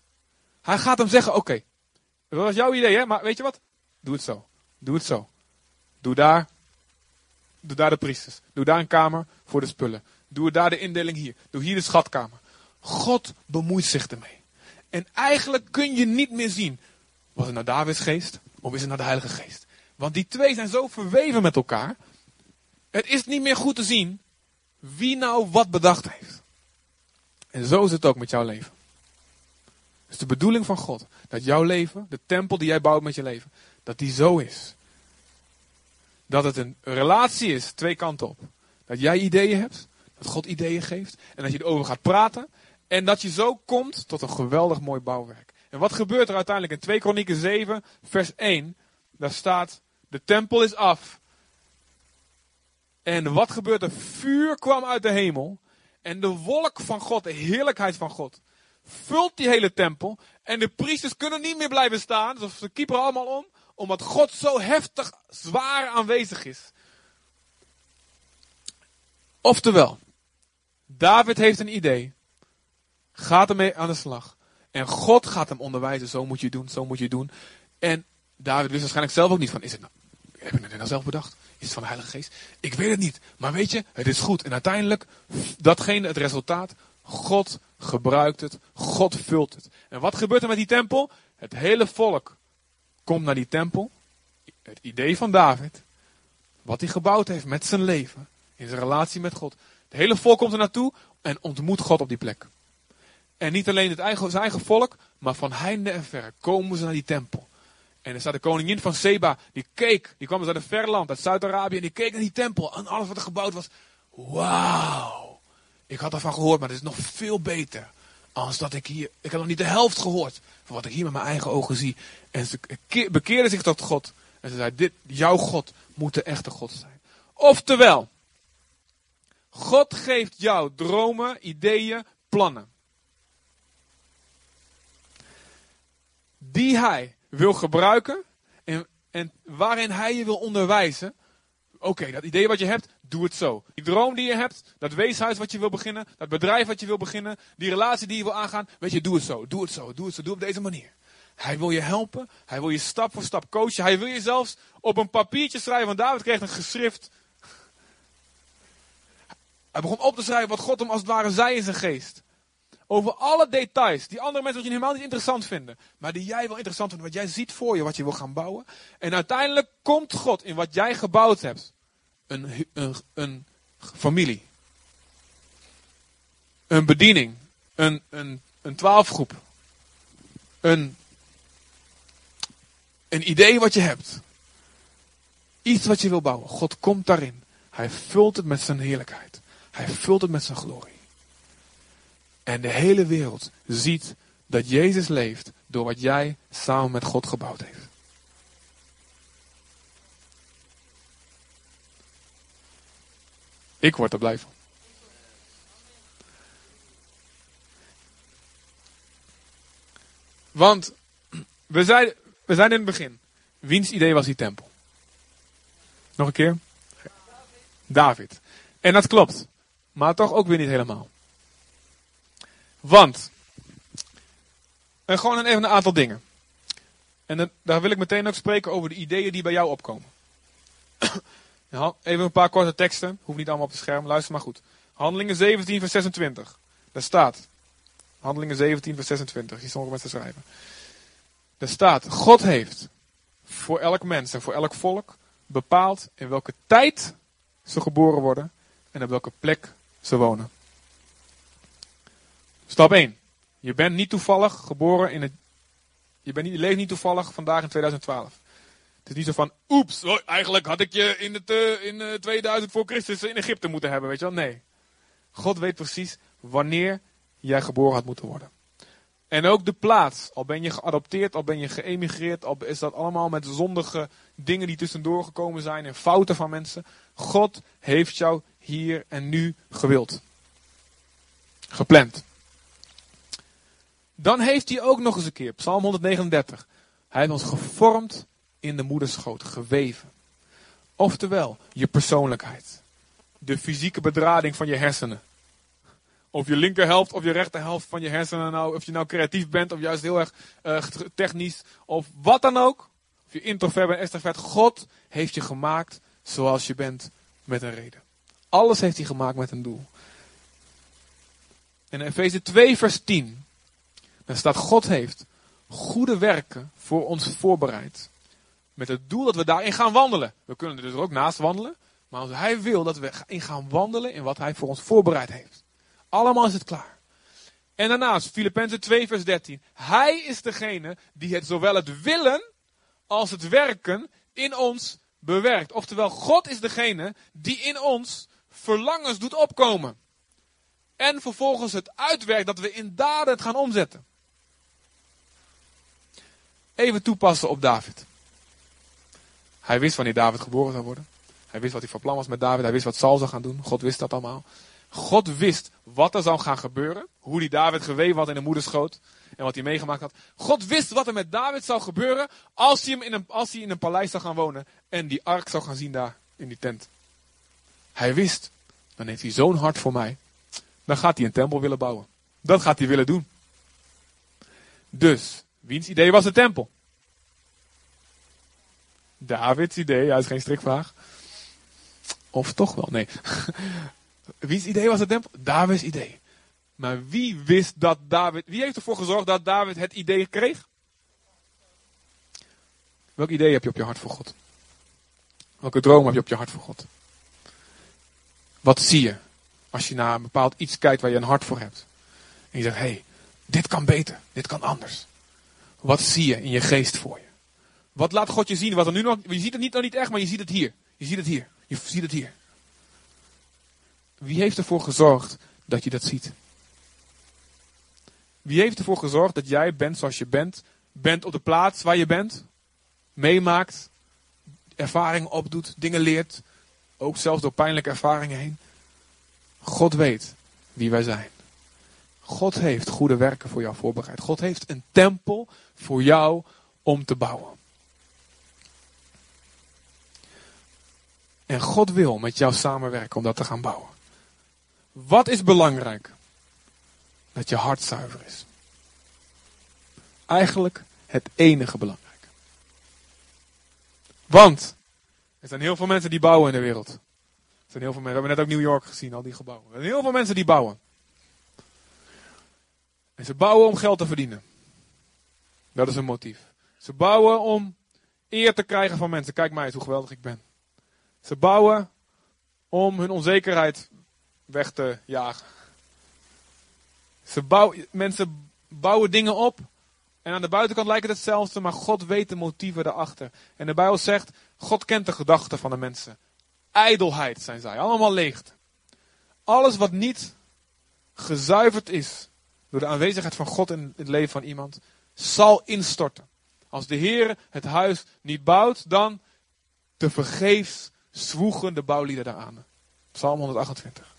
Hij gaat hem zeggen, oké, dat was jouw idee hè, maar weet je wat? Doe het zo. Doe het zo. Doe daar Doe daar de priesters. Doe daar een kamer voor de spullen. Doe daar de indeling hier. Doe hier de schatkamer. God bemoeit zich ermee. En eigenlijk kun je niet meer zien Was het nou Davids geest? Of is het nou de Heilige Geest? Want die twee zijn zo verweven met elkaar. Het is niet meer goed te zien wie nou wat bedacht heeft. En zo is het ook met jouw leven. Het is de bedoeling van God dat jouw leven, de tempel die jij bouwt met je leven, dat die zo is. Dat het een relatie is, twee kanten op. Dat jij ideeën hebt, dat God ideeën geeft en dat je erover gaat praten. En dat je zo komt tot een geweldig mooi bouwwerk. En wat gebeurt er uiteindelijk in 2 Kronieken 7, vers 1? Daar staat, de tempel is af. En wat gebeurt er? Vuur kwam uit de hemel. En de wolk van God, de heerlijkheid van God, vult die hele tempel. En de priesters kunnen niet meer blijven staan. Dus ze kieperen allemaal om. Omdat God zo heftig, zwaar aanwezig is. Oftewel, David heeft een idee. Gaat ermee aan de slag. En God gaat hem onderwijzen. Zo moet je doen, zo moet je doen. En David wist waarschijnlijk zelf ook niet van, is het nou, heb ik het nou zelf bedacht? Is het van de Heilige Geest? Ik weet het niet. Maar weet je, het is goed. En uiteindelijk, datgene, het resultaat, God gebruikt het. God vult het. En wat gebeurt er met die tempel? Het hele volk komt naar die tempel. Het idee van David. Wat hij gebouwd heeft met zijn leven. In zijn relatie met God. Het hele volk komt er naartoe en ontmoet God op die plek. En niet alleen het eigen, zijn eigen volk, maar van heinde en ver komen ze naar die tempel. En er staat de koningin van Seba, die keek, die kwam dus uit een ver land, uit Zuid-Arabië, en die keek naar die tempel en alles wat er gebouwd was. Wauw! Ik had ervan gehoord, maar het is nog veel beter. Als dat ik hier, ik heb nog niet de helft gehoord van wat ik hier met mijn eigen ogen zie. En ze bekeerde zich tot God. En ze zei, dit, jouw God moet de echte God zijn. Oftewel, God geeft jou dromen, ideeën, plannen. Die hij wil gebruiken en, en waarin hij je wil onderwijzen. Oké, dat idee wat je hebt, doe het zo. Die droom die je hebt, dat weeshuis wat je wil beginnen, dat bedrijf wat je wil beginnen, die relatie die je wil aangaan, weet je, doe het zo, doe het zo, doe het zo, doe op deze manier. Hij wil je helpen, hij wil je stap voor stap coachen, hij wil je zelfs op een papiertje schrijven, want David kreeg een geschrift. Hij begon op te schrijven wat God hem als het ware zei in zijn geest. Over alle details die andere mensen misschien helemaal niet interessant vinden. Maar die jij wel interessant vindt. Wat jij ziet voor je, wat je wil gaan bouwen. En uiteindelijk komt God in wat jij gebouwd hebt. Een, een, een familie. Een bediening. Een, een, een twaalfgroep. Een, een idee wat je hebt. Iets wat je wil bouwen. God komt daarin. Hij vult het met zijn heerlijkheid. Hij vult het met zijn glorie. En de hele wereld ziet dat Jezus leeft door wat jij samen met God gebouwd heeft. Ik word er blij van. Want we zijn, we zijn in het begin. Wiens idee was die tempel? Nog een keer? David. En dat klopt. Maar toch ook weer niet helemaal. Want, en gewoon even een aantal dingen. En daar wil ik meteen ook spreken over de ideeën die bij jou opkomen. even een paar korte teksten, hoeft niet allemaal op het scherm, luister maar goed. Handelingen 17 vers 26. Daar staat, Handelingen 17 vers 26, hier sommige mensen schrijven. Daar staat, God heeft voor elk mens en voor elk volk bepaald in welke tijd ze geboren worden en op welke plek ze wonen. Stap 1. Je bent niet toevallig geboren in het. Je, bent niet, je leeft niet toevallig vandaag in 2012. Het is niet zo van, oeps, oh, eigenlijk had ik je in, het, uh, in uh, 2000 voor Christus in Egypte moeten hebben, weet je wel? Nee. God weet precies wanneer jij geboren had moeten worden. En ook de plaats. Al ben je geadopteerd, al ben je geëmigreerd, al is dat allemaal met zondige dingen die tussendoor gekomen zijn en fouten van mensen. God heeft jou hier en nu gewild. Gepland. Dan heeft hij ook nog eens een keer, Psalm 139. Hij heeft ons gevormd in de moederschoot, geweven. Oftewel, je persoonlijkheid. De fysieke bedrading van je hersenen. Of je linkerhelft of je rechterhelft van je hersenen nou, of je nou creatief bent of juist heel erg uh, technisch of wat dan ook. Of je introvert bent, extravert. God heeft je gemaakt zoals je bent met een reden. Alles heeft hij gemaakt met een doel. En in Efeze 2 vers 10 dan staat God heeft goede werken voor ons voorbereidt. Met het doel dat we daarin gaan wandelen. We kunnen er dus ook naast wandelen. Maar hij wil dat we in gaan wandelen in wat hij voor ons voorbereid heeft. Allemaal is het klaar. En daarnaast, Filippenzen 2 vers 13. Hij is degene die het zowel het willen als het werken in ons bewerkt. Oftewel, God is degene die in ons verlangens doet opkomen. En vervolgens het uitwerkt dat we in daden het gaan omzetten. Even toepassen op David. Hij wist wanneer David geboren zou worden. Hij wist wat hij van plan was met David. Hij wist wat Saul zou gaan doen. God wist dat allemaal. God wist wat er zou gaan gebeuren. Hoe die David geweven had in de moederschoot. En wat hij meegemaakt had. God wist wat er met David zou gebeuren. Als hij, hem in als hij in een paleis zou gaan wonen. En die ark zou gaan zien daar in die tent. Hij wist. Dan heeft hij zo'n hart voor mij. Dan gaat hij een tempel willen bouwen. Dat gaat hij willen doen. Dus, wiens idee was de tempel? Davids idee, ja, is geen strikvraag. Of toch wel, nee. Wiens idee was het tempel? Davids idee. Maar wie wist dat David, wie heeft ervoor gezorgd dat David het idee kreeg? Welk idee heb je op je hart voor God? Welke droom heb je op je hart voor God? Wat zie je als je naar een bepaald iets kijkt waar je een hart voor hebt? En je zegt, hé, hey, dit kan beter, dit kan anders. Wat zie je in je geest voor je? Wat laat God je zien? Wat er nu nog, je ziet het niet, nog niet echt, maar je ziet het hier. Je ziet het hier. Je ziet het hier. Wie heeft ervoor gezorgd dat je dat ziet? Wie heeft ervoor gezorgd dat jij bent zoals je bent? Bent op de plaats waar je bent? Meemaakt? Ervaring opdoet? Dingen leert? Ook zelfs door pijnlijke ervaringen heen? God weet wie wij zijn. God heeft goede werken voor jou voorbereid. God heeft een tempel voor jou om te bouwen. En God wil met jou samenwerken om dat te gaan bouwen. Wat is belangrijk? Dat je hart zuiver is. Eigenlijk het enige belangrijke. Want er zijn heel veel mensen die bouwen in de wereld. Er zijn heel veel mensen. We hebben net ook New York gezien, al die gebouwen. Er zijn heel veel mensen die bouwen. En ze bouwen om geld te verdienen. Dat is een motief. Ze bouwen om eer te krijgen van mensen. Kijk mij eens hoe geweldig ik ben. Ze bouwen om hun onzekerheid weg te jagen. Ze bouwen, mensen bouwen dingen op. En aan de buitenkant lijkt het hetzelfde, maar God weet de motieven daarachter. En de Bijbel zegt, God kent de gedachten van de mensen. Ijdelheid zijn zij, allemaal leegte. Alles wat niet gezuiverd is door de aanwezigheid van God in het leven van iemand, zal instorten. Als de Heer het huis niet bouwt, dan te vergeefs zwoegen de bouwlieden daaraan. Psalm 128.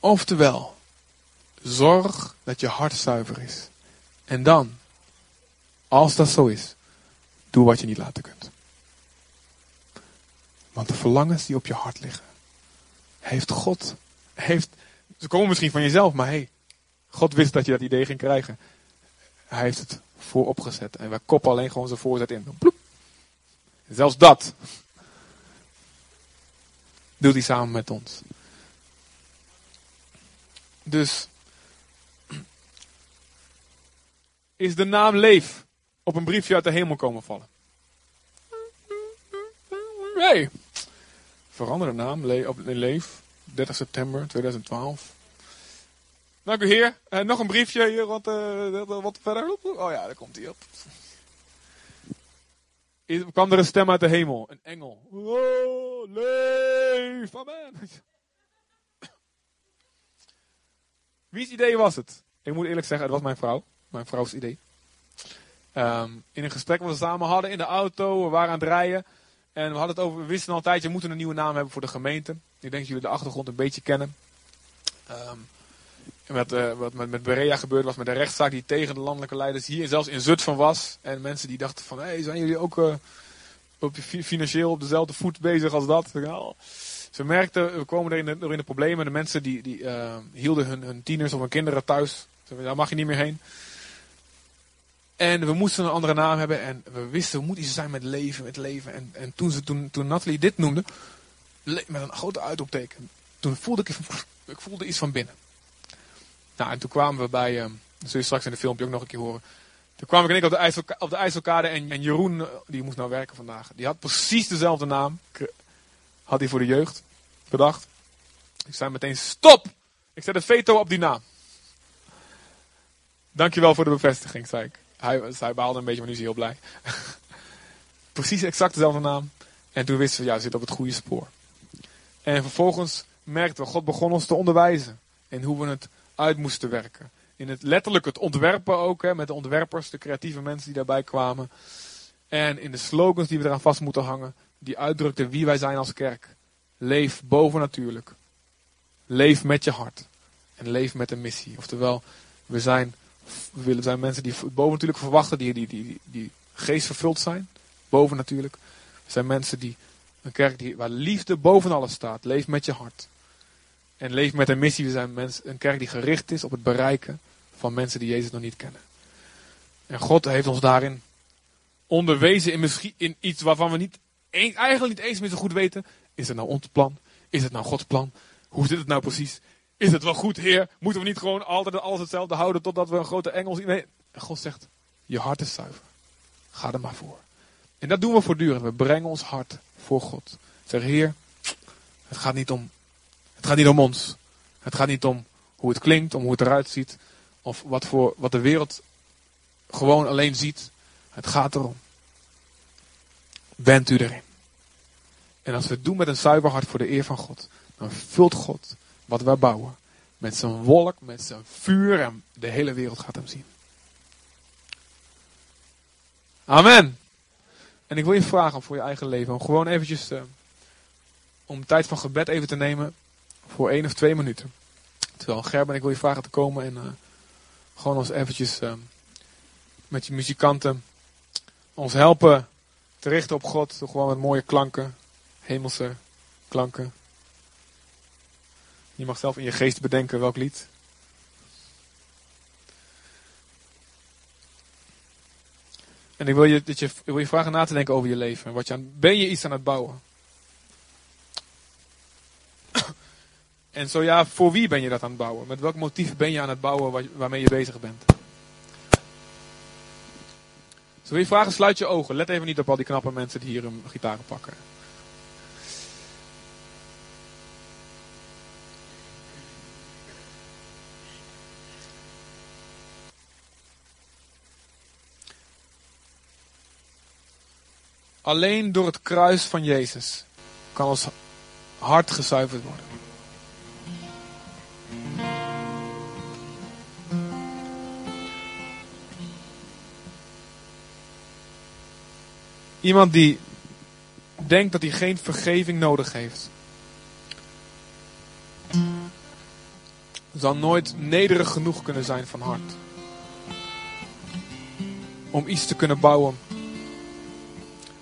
Oftewel, zorg dat je hart zuiver is. En dan, als dat zo is, doe wat je niet laten kunt. Want de verlangens die op je hart liggen, heeft God, heeft, ze komen misschien van jezelf, maar hey, God wist dat je dat idee ging krijgen. Hij heeft het voorop gezet en wij koppen alleen gewoon zijn voorzet in. Bloep. Zelfs dat doet hij samen met ons. Dus is de naam Leef op een briefje uit de hemel komen vallen. Nee. Verander de naam Le op Leef. 30 september 2012. Dank u heer. Uh, nog een briefje hier wat, uh, wat verder. Oh ja, daar komt hij op. Is, kwam er een stem uit de hemel. Een engel. Oh, leef. Amen. Wie's idee was het? Ik moet eerlijk zeggen, het was mijn vrouw. Mijn vrouws idee. Um, in een gesprek wat we samen hadden in de auto, we waren aan het rijden. En we hadden het over, we wisten al een tijdje, een nieuwe naam hebben voor de gemeente. Ik denk dat jullie de achtergrond een beetje kennen. Um, en wat, uh, wat met, met Berea gebeurd was met de rechtszaak die tegen de landelijke leiders hier zelfs in Zutphen was. En mensen die dachten van, hé, zijn jullie ook uh, op, financieel op dezelfde voet bezig als dat? Nou, ze merkten, we komen er in de, in de problemen. De mensen die, die uh, hielden hun, hun tieners of hun kinderen thuis. Daar mag je niet meer heen. En we moesten een andere naam hebben. En we wisten, we moeten iets zijn met leven, met leven. En, en toen, ze, toen, toen dit noemde, met een grote uitroepteken. Toen voelde ik, ik voelde iets van binnen. Nou, en toen kwamen we bij, uh, Dat zul je straks in de filmpje ook nog een keer horen. Toen kwam ik en ik op de, IJsselka op de en, en Jeroen, eh, die moest nou werken vandaag. Die had precies dezelfde naam. Had hij voor de jeugd bedacht. Ik zei meteen stop! Ik zet een veto op die naam. Dankjewel voor de bevestiging, zei ik. Hij, hij behaalde een beetje, maar nu is hij heel blij. precies exact dezelfde naam. En toen wisten we, ja, we zitten op het goede spoor. En vervolgens merkten we, God begon ons te onderwijzen. In hoe we het uit moesten werken. In het letterlijk het ontwerpen ook, hè, met de ontwerpers, de creatieve mensen die daarbij kwamen. En in de slogans die we eraan vast moeten hangen, die uitdrukten wie wij zijn als kerk. Leef bovennatuurlijk. Leef met je hart. En leef met een missie. Oftewel, we zijn, willen zijn mensen die bovennatuurlijk verwachten, die, die, die, die geestvervuld zijn. Bovennatuurlijk. We zijn mensen die, een kerk die, waar liefde boven alles staat. Leef met je hart. En leef met een missie. We zijn mensen, een kerk die gericht is op het bereiken van mensen die Jezus nog niet kennen. En God heeft ons daarin onderwezen in, misschien, in iets waarvan we niet, eigenlijk niet eens meer zo goed weten. Is het nou ons plan? Is het nou Gods plan? Hoe zit het nou precies? Is het wel goed, Heer? Moeten we niet gewoon altijd alles hetzelfde houden totdat we een grote engel zien? Nee, God zegt, je hart is zuiver. Ga er maar voor. En dat doen we voortdurend. We brengen ons hart voor God. Zeg, Heer, het gaat niet om, het gaat niet om ons. Het gaat niet om hoe het klinkt, om hoe het eruit ziet. Of wat, voor, wat de wereld gewoon alleen ziet. Het gaat erom. Bent u erin. En als we het doen met een zuiver hart voor de eer van God, dan vult God wat wij bouwen met zijn wolk, met zijn vuur en de hele wereld gaat hem zien. Amen. En ik wil je vragen voor je eigen leven om gewoon eventjes eh, om tijd van gebed even te nemen voor één of twee minuten. Terwijl Gerben, ik wil je vragen te komen en eh, gewoon ons eventjes eh, met je muzikanten ons helpen te richten op God. Gewoon met mooie klanken, hemelse klanken. Je mag zelf in je geest bedenken welk lied. En ik wil je, dat je, ik wil je vragen na te denken over je leven. Wat je aan, ben je iets aan het bouwen? En zo ja, voor wie ben je dat aan het bouwen? Met welk motief ben je aan het bouwen waar- waarmee je bezig bent? Zo wil je vragen, sluit je ogen. Let even niet op al die knappe mensen die hier een gitaar pakken. Alleen door het kruis van Jezus kan ons hart gezuiverd worden. Iemand die denkt dat hij geen vergeving nodig heeft, zal nooit nederig genoeg kunnen zijn van hart. Om iets te kunnen bouwen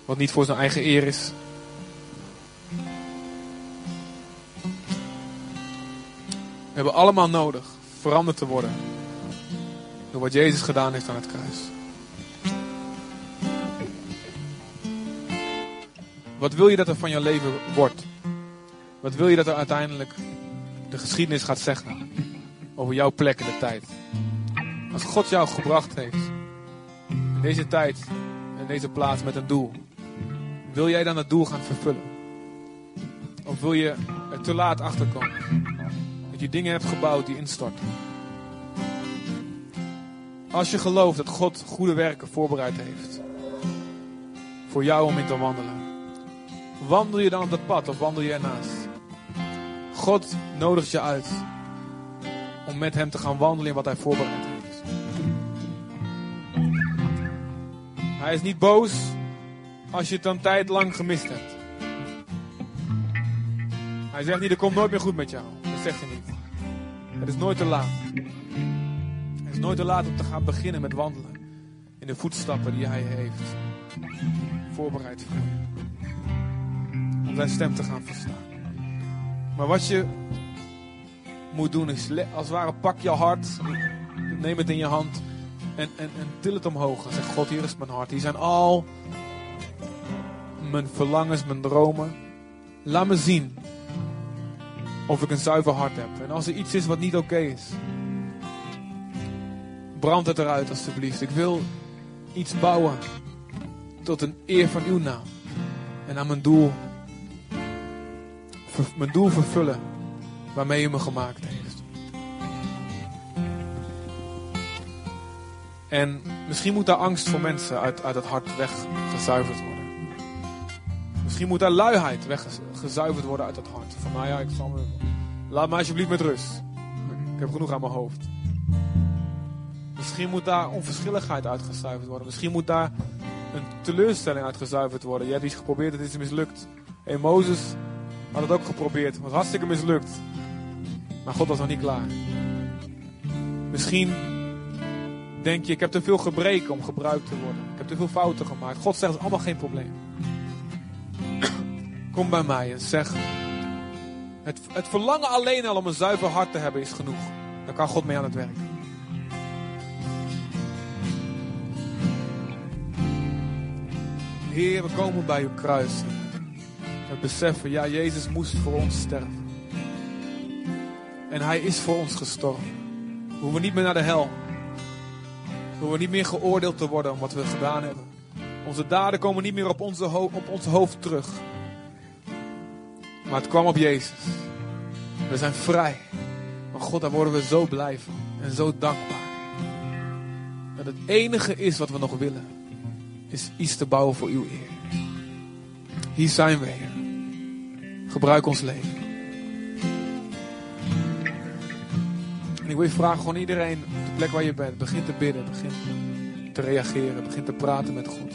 wat niet voor zijn eigen eer is. We hebben allemaal nodig veranderd te worden door wat Jezus gedaan heeft aan het kruis. Wat wil je dat er van je leven wordt? Wat wil je dat er uiteindelijk de geschiedenis gaat zeggen over jouw plek in de tijd? Als God jou gebracht heeft in deze tijd, in deze plaats met een doel, wil jij dan dat doel gaan vervullen? Of wil je er te laat achterkomen? Dat je dingen hebt gebouwd die instorten. Als je gelooft dat God goede werken voorbereid heeft voor jou om in te wandelen, wandel je dan op dat pad of wandel je ernaast? God nodigt je uit om met Hem te gaan wandelen in wat Hij voorbereid heeft. Hij is niet boos als je het een tijd lang gemist hebt. Hij zegt niet, er komt nooit meer goed met jou. Dat zegt hij niet. Het is nooit te laat. Het is nooit te laat om te gaan beginnen met wandelen. In de voetstappen die hij heeft voorbereid voor je. Om zijn stem te gaan verstaan. Maar wat je moet doen is, als het ware, pak je hart. Neem het in je hand. En, en, en til het omhoog. En zeg, God, hier is mijn hart. Hier zijn al mijn verlangens, mijn dromen. Laat me zien of ik een zuiver hart heb. En als er iets is wat niet oké is, Brand het eruit alstublieft. Ik wil iets bouwen tot een eer van uw naam. En aan mijn doel, mijn doel vervullen waarmee u me gemaakt heeft. En misschien moet daar angst voor mensen uit, uit het hart weggezuiverd worden. Misschien moet daar luiheid weggezuiverd worden uit het hart. Van nou ja, ik zal me, laat me alsjeblieft met rust. Ik heb genoeg aan mijn hoofd. Misschien moet daar onverschilligheid uitgezuiverd worden. Misschien moet daar een teleurstelling uitgezuiverd worden. Je hebt iets geprobeerd, het is mislukt. En Mozes had het ook geprobeerd. Was hartstikke mislukt. Maar God was nog niet klaar. Misschien denk je, ik heb te veel gebreken om gebruikt te worden. Ik heb te veel fouten gemaakt. God zegt, het is allemaal geen probleem. Kom bij mij en zeg, het, het verlangen alleen al om een zuiver hart te hebben is genoeg. Dan kan God mee aan het werk. Heer, we komen bij uw kruis. We beseffen, ja, Jezus moest voor ons sterven. En hij is voor ons gestorven. We hoeven niet meer naar de hel. We hoeven niet meer geoordeeld te worden om wat we gedaan hebben. Onze daden komen niet meer op, onze op ons hoofd terug. Maar het kwam op Jezus. We zijn vrij. Maar God, daar worden we zo blij van. En zo dankbaar. Dat het enige is wat we nog willen. Is iets te bouwen voor uw eer. Hier zijn we, Heer. Gebruik ons leven. En ik wil je vragen, gewoon iedereen op de plek waar je bent. Begin te bidden, begin te reageren, begin te praten met God.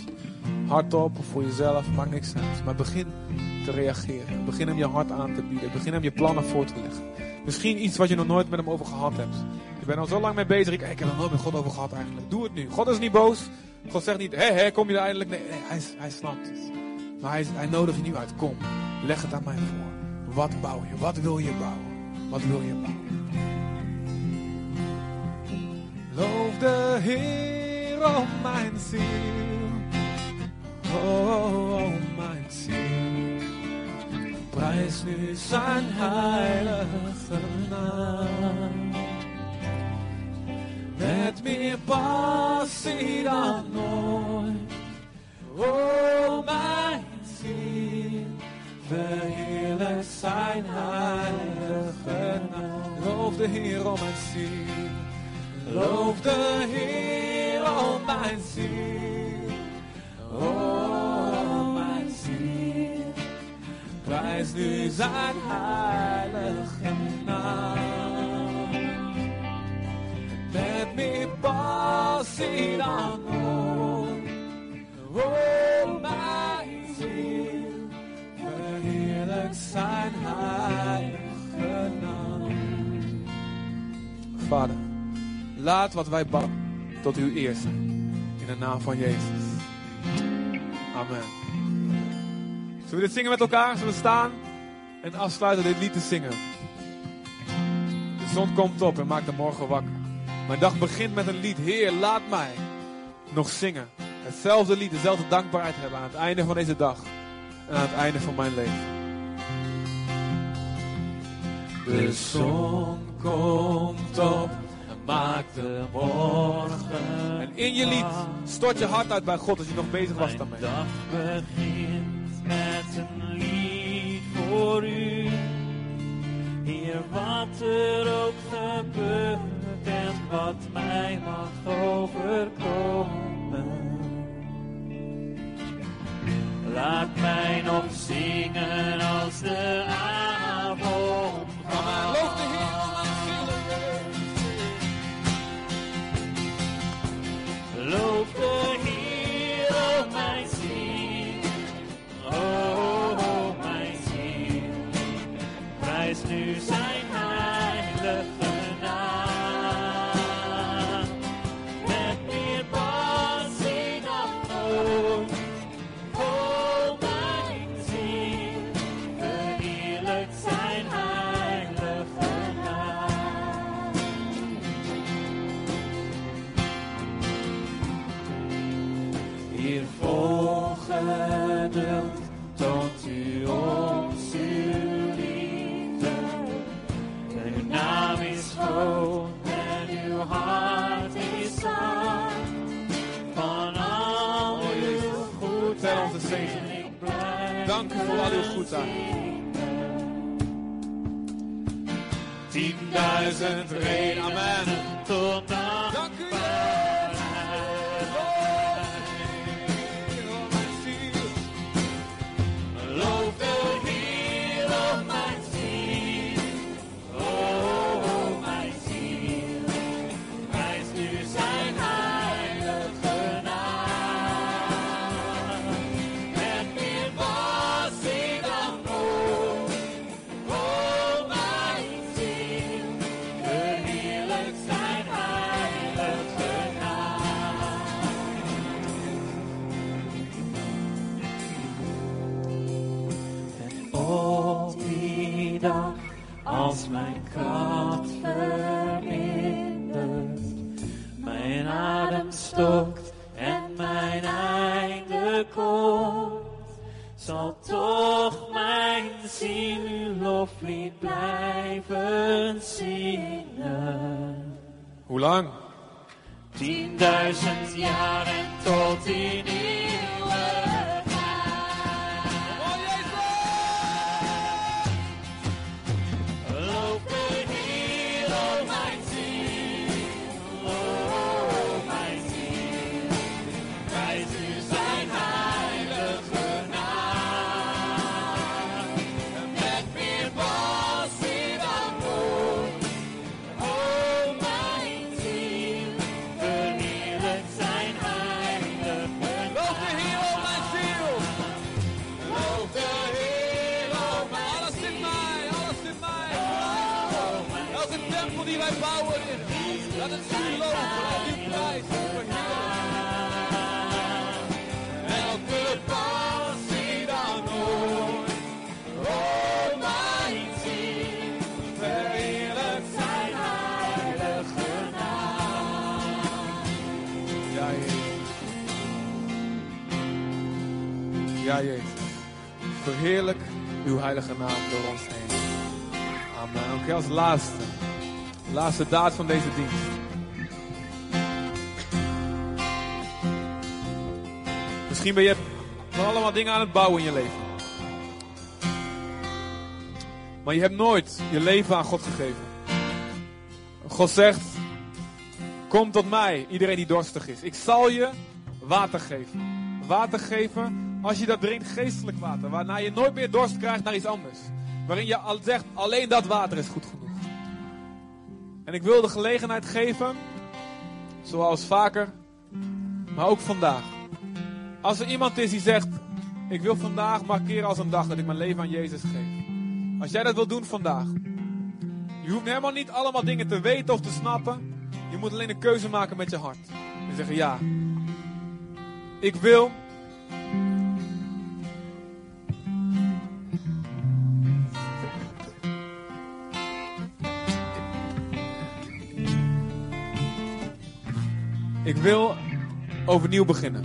Hardop of voor jezelf, maakt niks uit. Maar begin te reageren. Begin hem je hart aan te bieden. Begin hem je plannen voor te leggen. Misschien iets wat je nog nooit met hem over gehad hebt. Je bent al zo lang mee bezig. Ik, ik heb er nooit met God over gehad eigenlijk. Doe het nu. God is niet boos. God zegt niet, hé, kom je er eindelijk? Nee, hij, hij snapt het. Maar hij, hij nodigt je nu uit. Kom, leg het aan mij voor. Wat bouw je? Wat wil je bouwen? Wat wil je bouwen? Loof de Heer, oh mijn ziel. Oh, mijn ziel. Prijs nu zijn heilige naam. Met meer passie dan nooit. Oh mijn ziel. Verheerlijk zijn heilige naam. Loof de Heer, oh mijn ziel. Loof de Heer, oh mijn ziel. Oh mijn ziel. Prijs nu zijn heilige naam. Met meer passie dan ooit. Oh mijn ziel. Verheerlijk zijn heilige naam. Vader. Laat wat wij bouwen tot uw eer. In de naam van Jezus. Amen. Zullen we dit zingen met elkaar? Zullen we staan en afsluiten dit lied te zingen? De zon komt op en maakt de morgen wakker. Mijn dag begint met een lied. Heer, laat mij nog zingen. Hetzelfde lied, dezelfde dankbaarheid hebben aan het einde van deze dag. En aan het einde van mijn leven. De zon komt op maakt de morgen. En in je lied stort je hart uit bij God als je nog bezig was daarmee. Mijn dag begint met een lied voor u. Heer, wat er ook gebeurt en wat mij mag overkomen. Laat mij nog zingen als de avond. Loof Loof de Tienduizend reden, als laatste. Laatste daad van deze dienst. Misschien ben je van allemaal dingen aan het bouwen in je leven. Maar je hebt nooit je leven aan God gegeven. God zegt, Kom tot mij, iedereen die dorstig is. Ik zal je water geven. Water geven, als je dat drinkt, geestelijk water. Waarna je nooit meer dorst krijgt naar iets anders. Waarin je al zegt, alleen dat water is goed genoeg. En ik wil de gelegenheid geven, zoals vaker, maar ook vandaag. Als er iemand is die zegt, ik wil vandaag markeren als een dag dat ik mijn leven aan Jezus geef. Als jij dat wil doen vandaag. Je hoeft helemaal niet allemaal dingen te weten of te snappen. Je moet alleen een keuze maken met je hart. En zeggen ja. Ik wil. Wil overnieuw beginnen.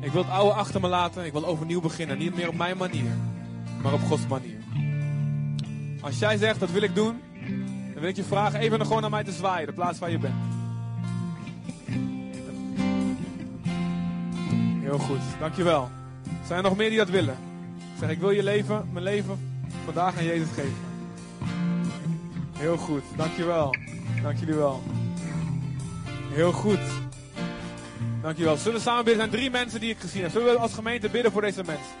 Ik wil het oude achter me laten. Ik wil overnieuw beginnen. Niet meer op mijn manier, maar op Gods manier. Als jij zegt dat wil ik doen, dan wil ik je vragen even nog gewoon naar mij te zwaaien, de plaats waar je bent. Heel goed, dankjewel. Zijn er nog meer die dat willen? Zeg, ik wil je leven, mijn leven vandaag aan Jezus geven. Heel goed, dankjewel. Dank jullie wel. Heel goed. Dankjewel. Zullen we samen bidden? Er zijn drie mensen die ik gezien heb. Zullen we als gemeente bidden voor deze mensen?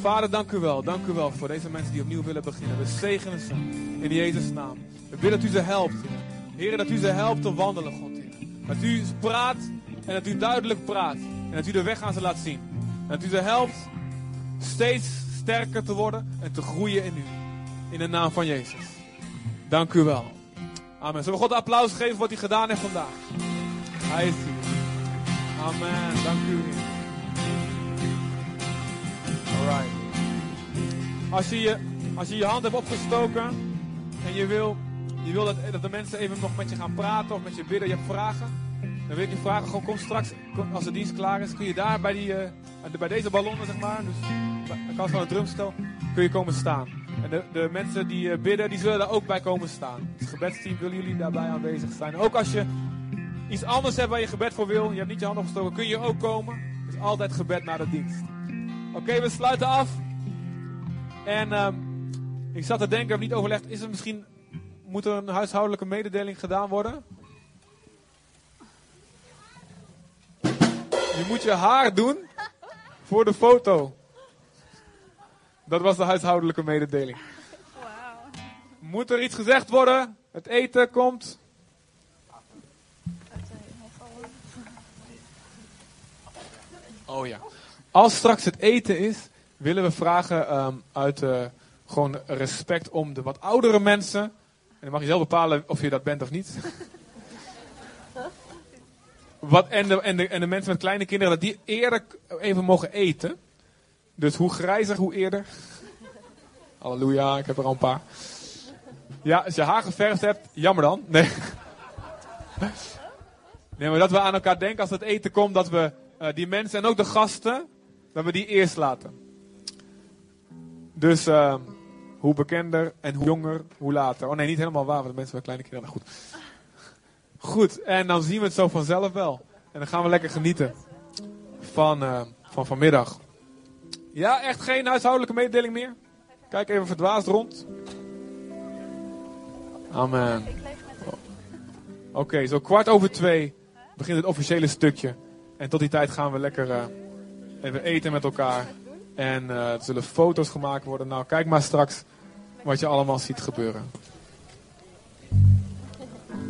Vader, dank u wel. Dank u wel voor deze mensen die opnieuw willen beginnen. We zegenen ze in Jezus' naam. We bidden dat u ze helpt. Heer, dat u ze helpt te wandelen, God. Dat u praat en dat u duidelijk praat. En dat u de weg aan ze laat zien. En dat u ze helpt steeds sterker te worden en te groeien in u. In de naam van Jezus. Dank u wel. Amen. Zullen we God een applaus geven voor wat hij gedaan heeft vandaag? Hij. Amen. Dank u. Alright. Als je je, als je je hand hebt opgestoken en je wil, je wil dat, dat de mensen even nog met je gaan praten of met je bidden, je hebt vragen, dan wil ik je vragen, gewoon kom straks, als de dienst klaar is, kun je daar bij, die, eh, bij deze ballonnen, zeg maar, dus de kant van het drumstel, kun je komen staan. En de, de mensen die eh, bidden, die zullen daar ook bij komen staan. Het gebedsteam willen jullie daarbij aanwezig zijn. Ook als je iets anders hebt waar je gebed voor wil, je hebt niet je hand opgestoken, kun je ook komen. Het is altijd gebed na de dienst. Oké, we sluiten af. En ehm, ik zat te denken, hebben niet overlegd, is er misschien, moet er een huishoudelijke mededeling gedaan worden? Je moet je haar doen voor de foto. Dat was de huishoudelijke mededeling. Moet er iets gezegd worden? Het eten komt. Oh ja. Als straks het eten is, willen we vragen ehm, uit eh, gewoon respect om de wat oudere mensen. En dan mag je zelf bepalen of je dat bent of niet. Wat, en, de, en, de, en de mensen met kleine kinderen, dat die eerder even mogen eten. Dus hoe grijzer, hoe eerder. Halleluja, ik heb er al een paar. Ja, als je haar geverfd hebt, jammer dan. Nee. Nee, maar dat we aan elkaar denken als het eten komt, dat we eh, die mensen en ook de gasten, dat we die eerst laten. Dus eh, hoe bekender en hoe jonger, hoe later. Oh nee, niet helemaal waar, want de mensen met kleine kinderen. Nou, goed. Goed, en dan zien we het zo vanzelf wel. En dan gaan we lekker genieten van, eh, van vanmiddag. Ja, echt geen huishoudelijke mededeling meer? Kijk even verdwaasd rond. Amen. Oké, zo kwart over twee begint het officiële stukje. En tot die tijd gaan we lekker eh, even eten met elkaar. En eh, er zullen foto's gemaakt worden. Nou, kijk maar straks wat je allemaal ziet gebeuren.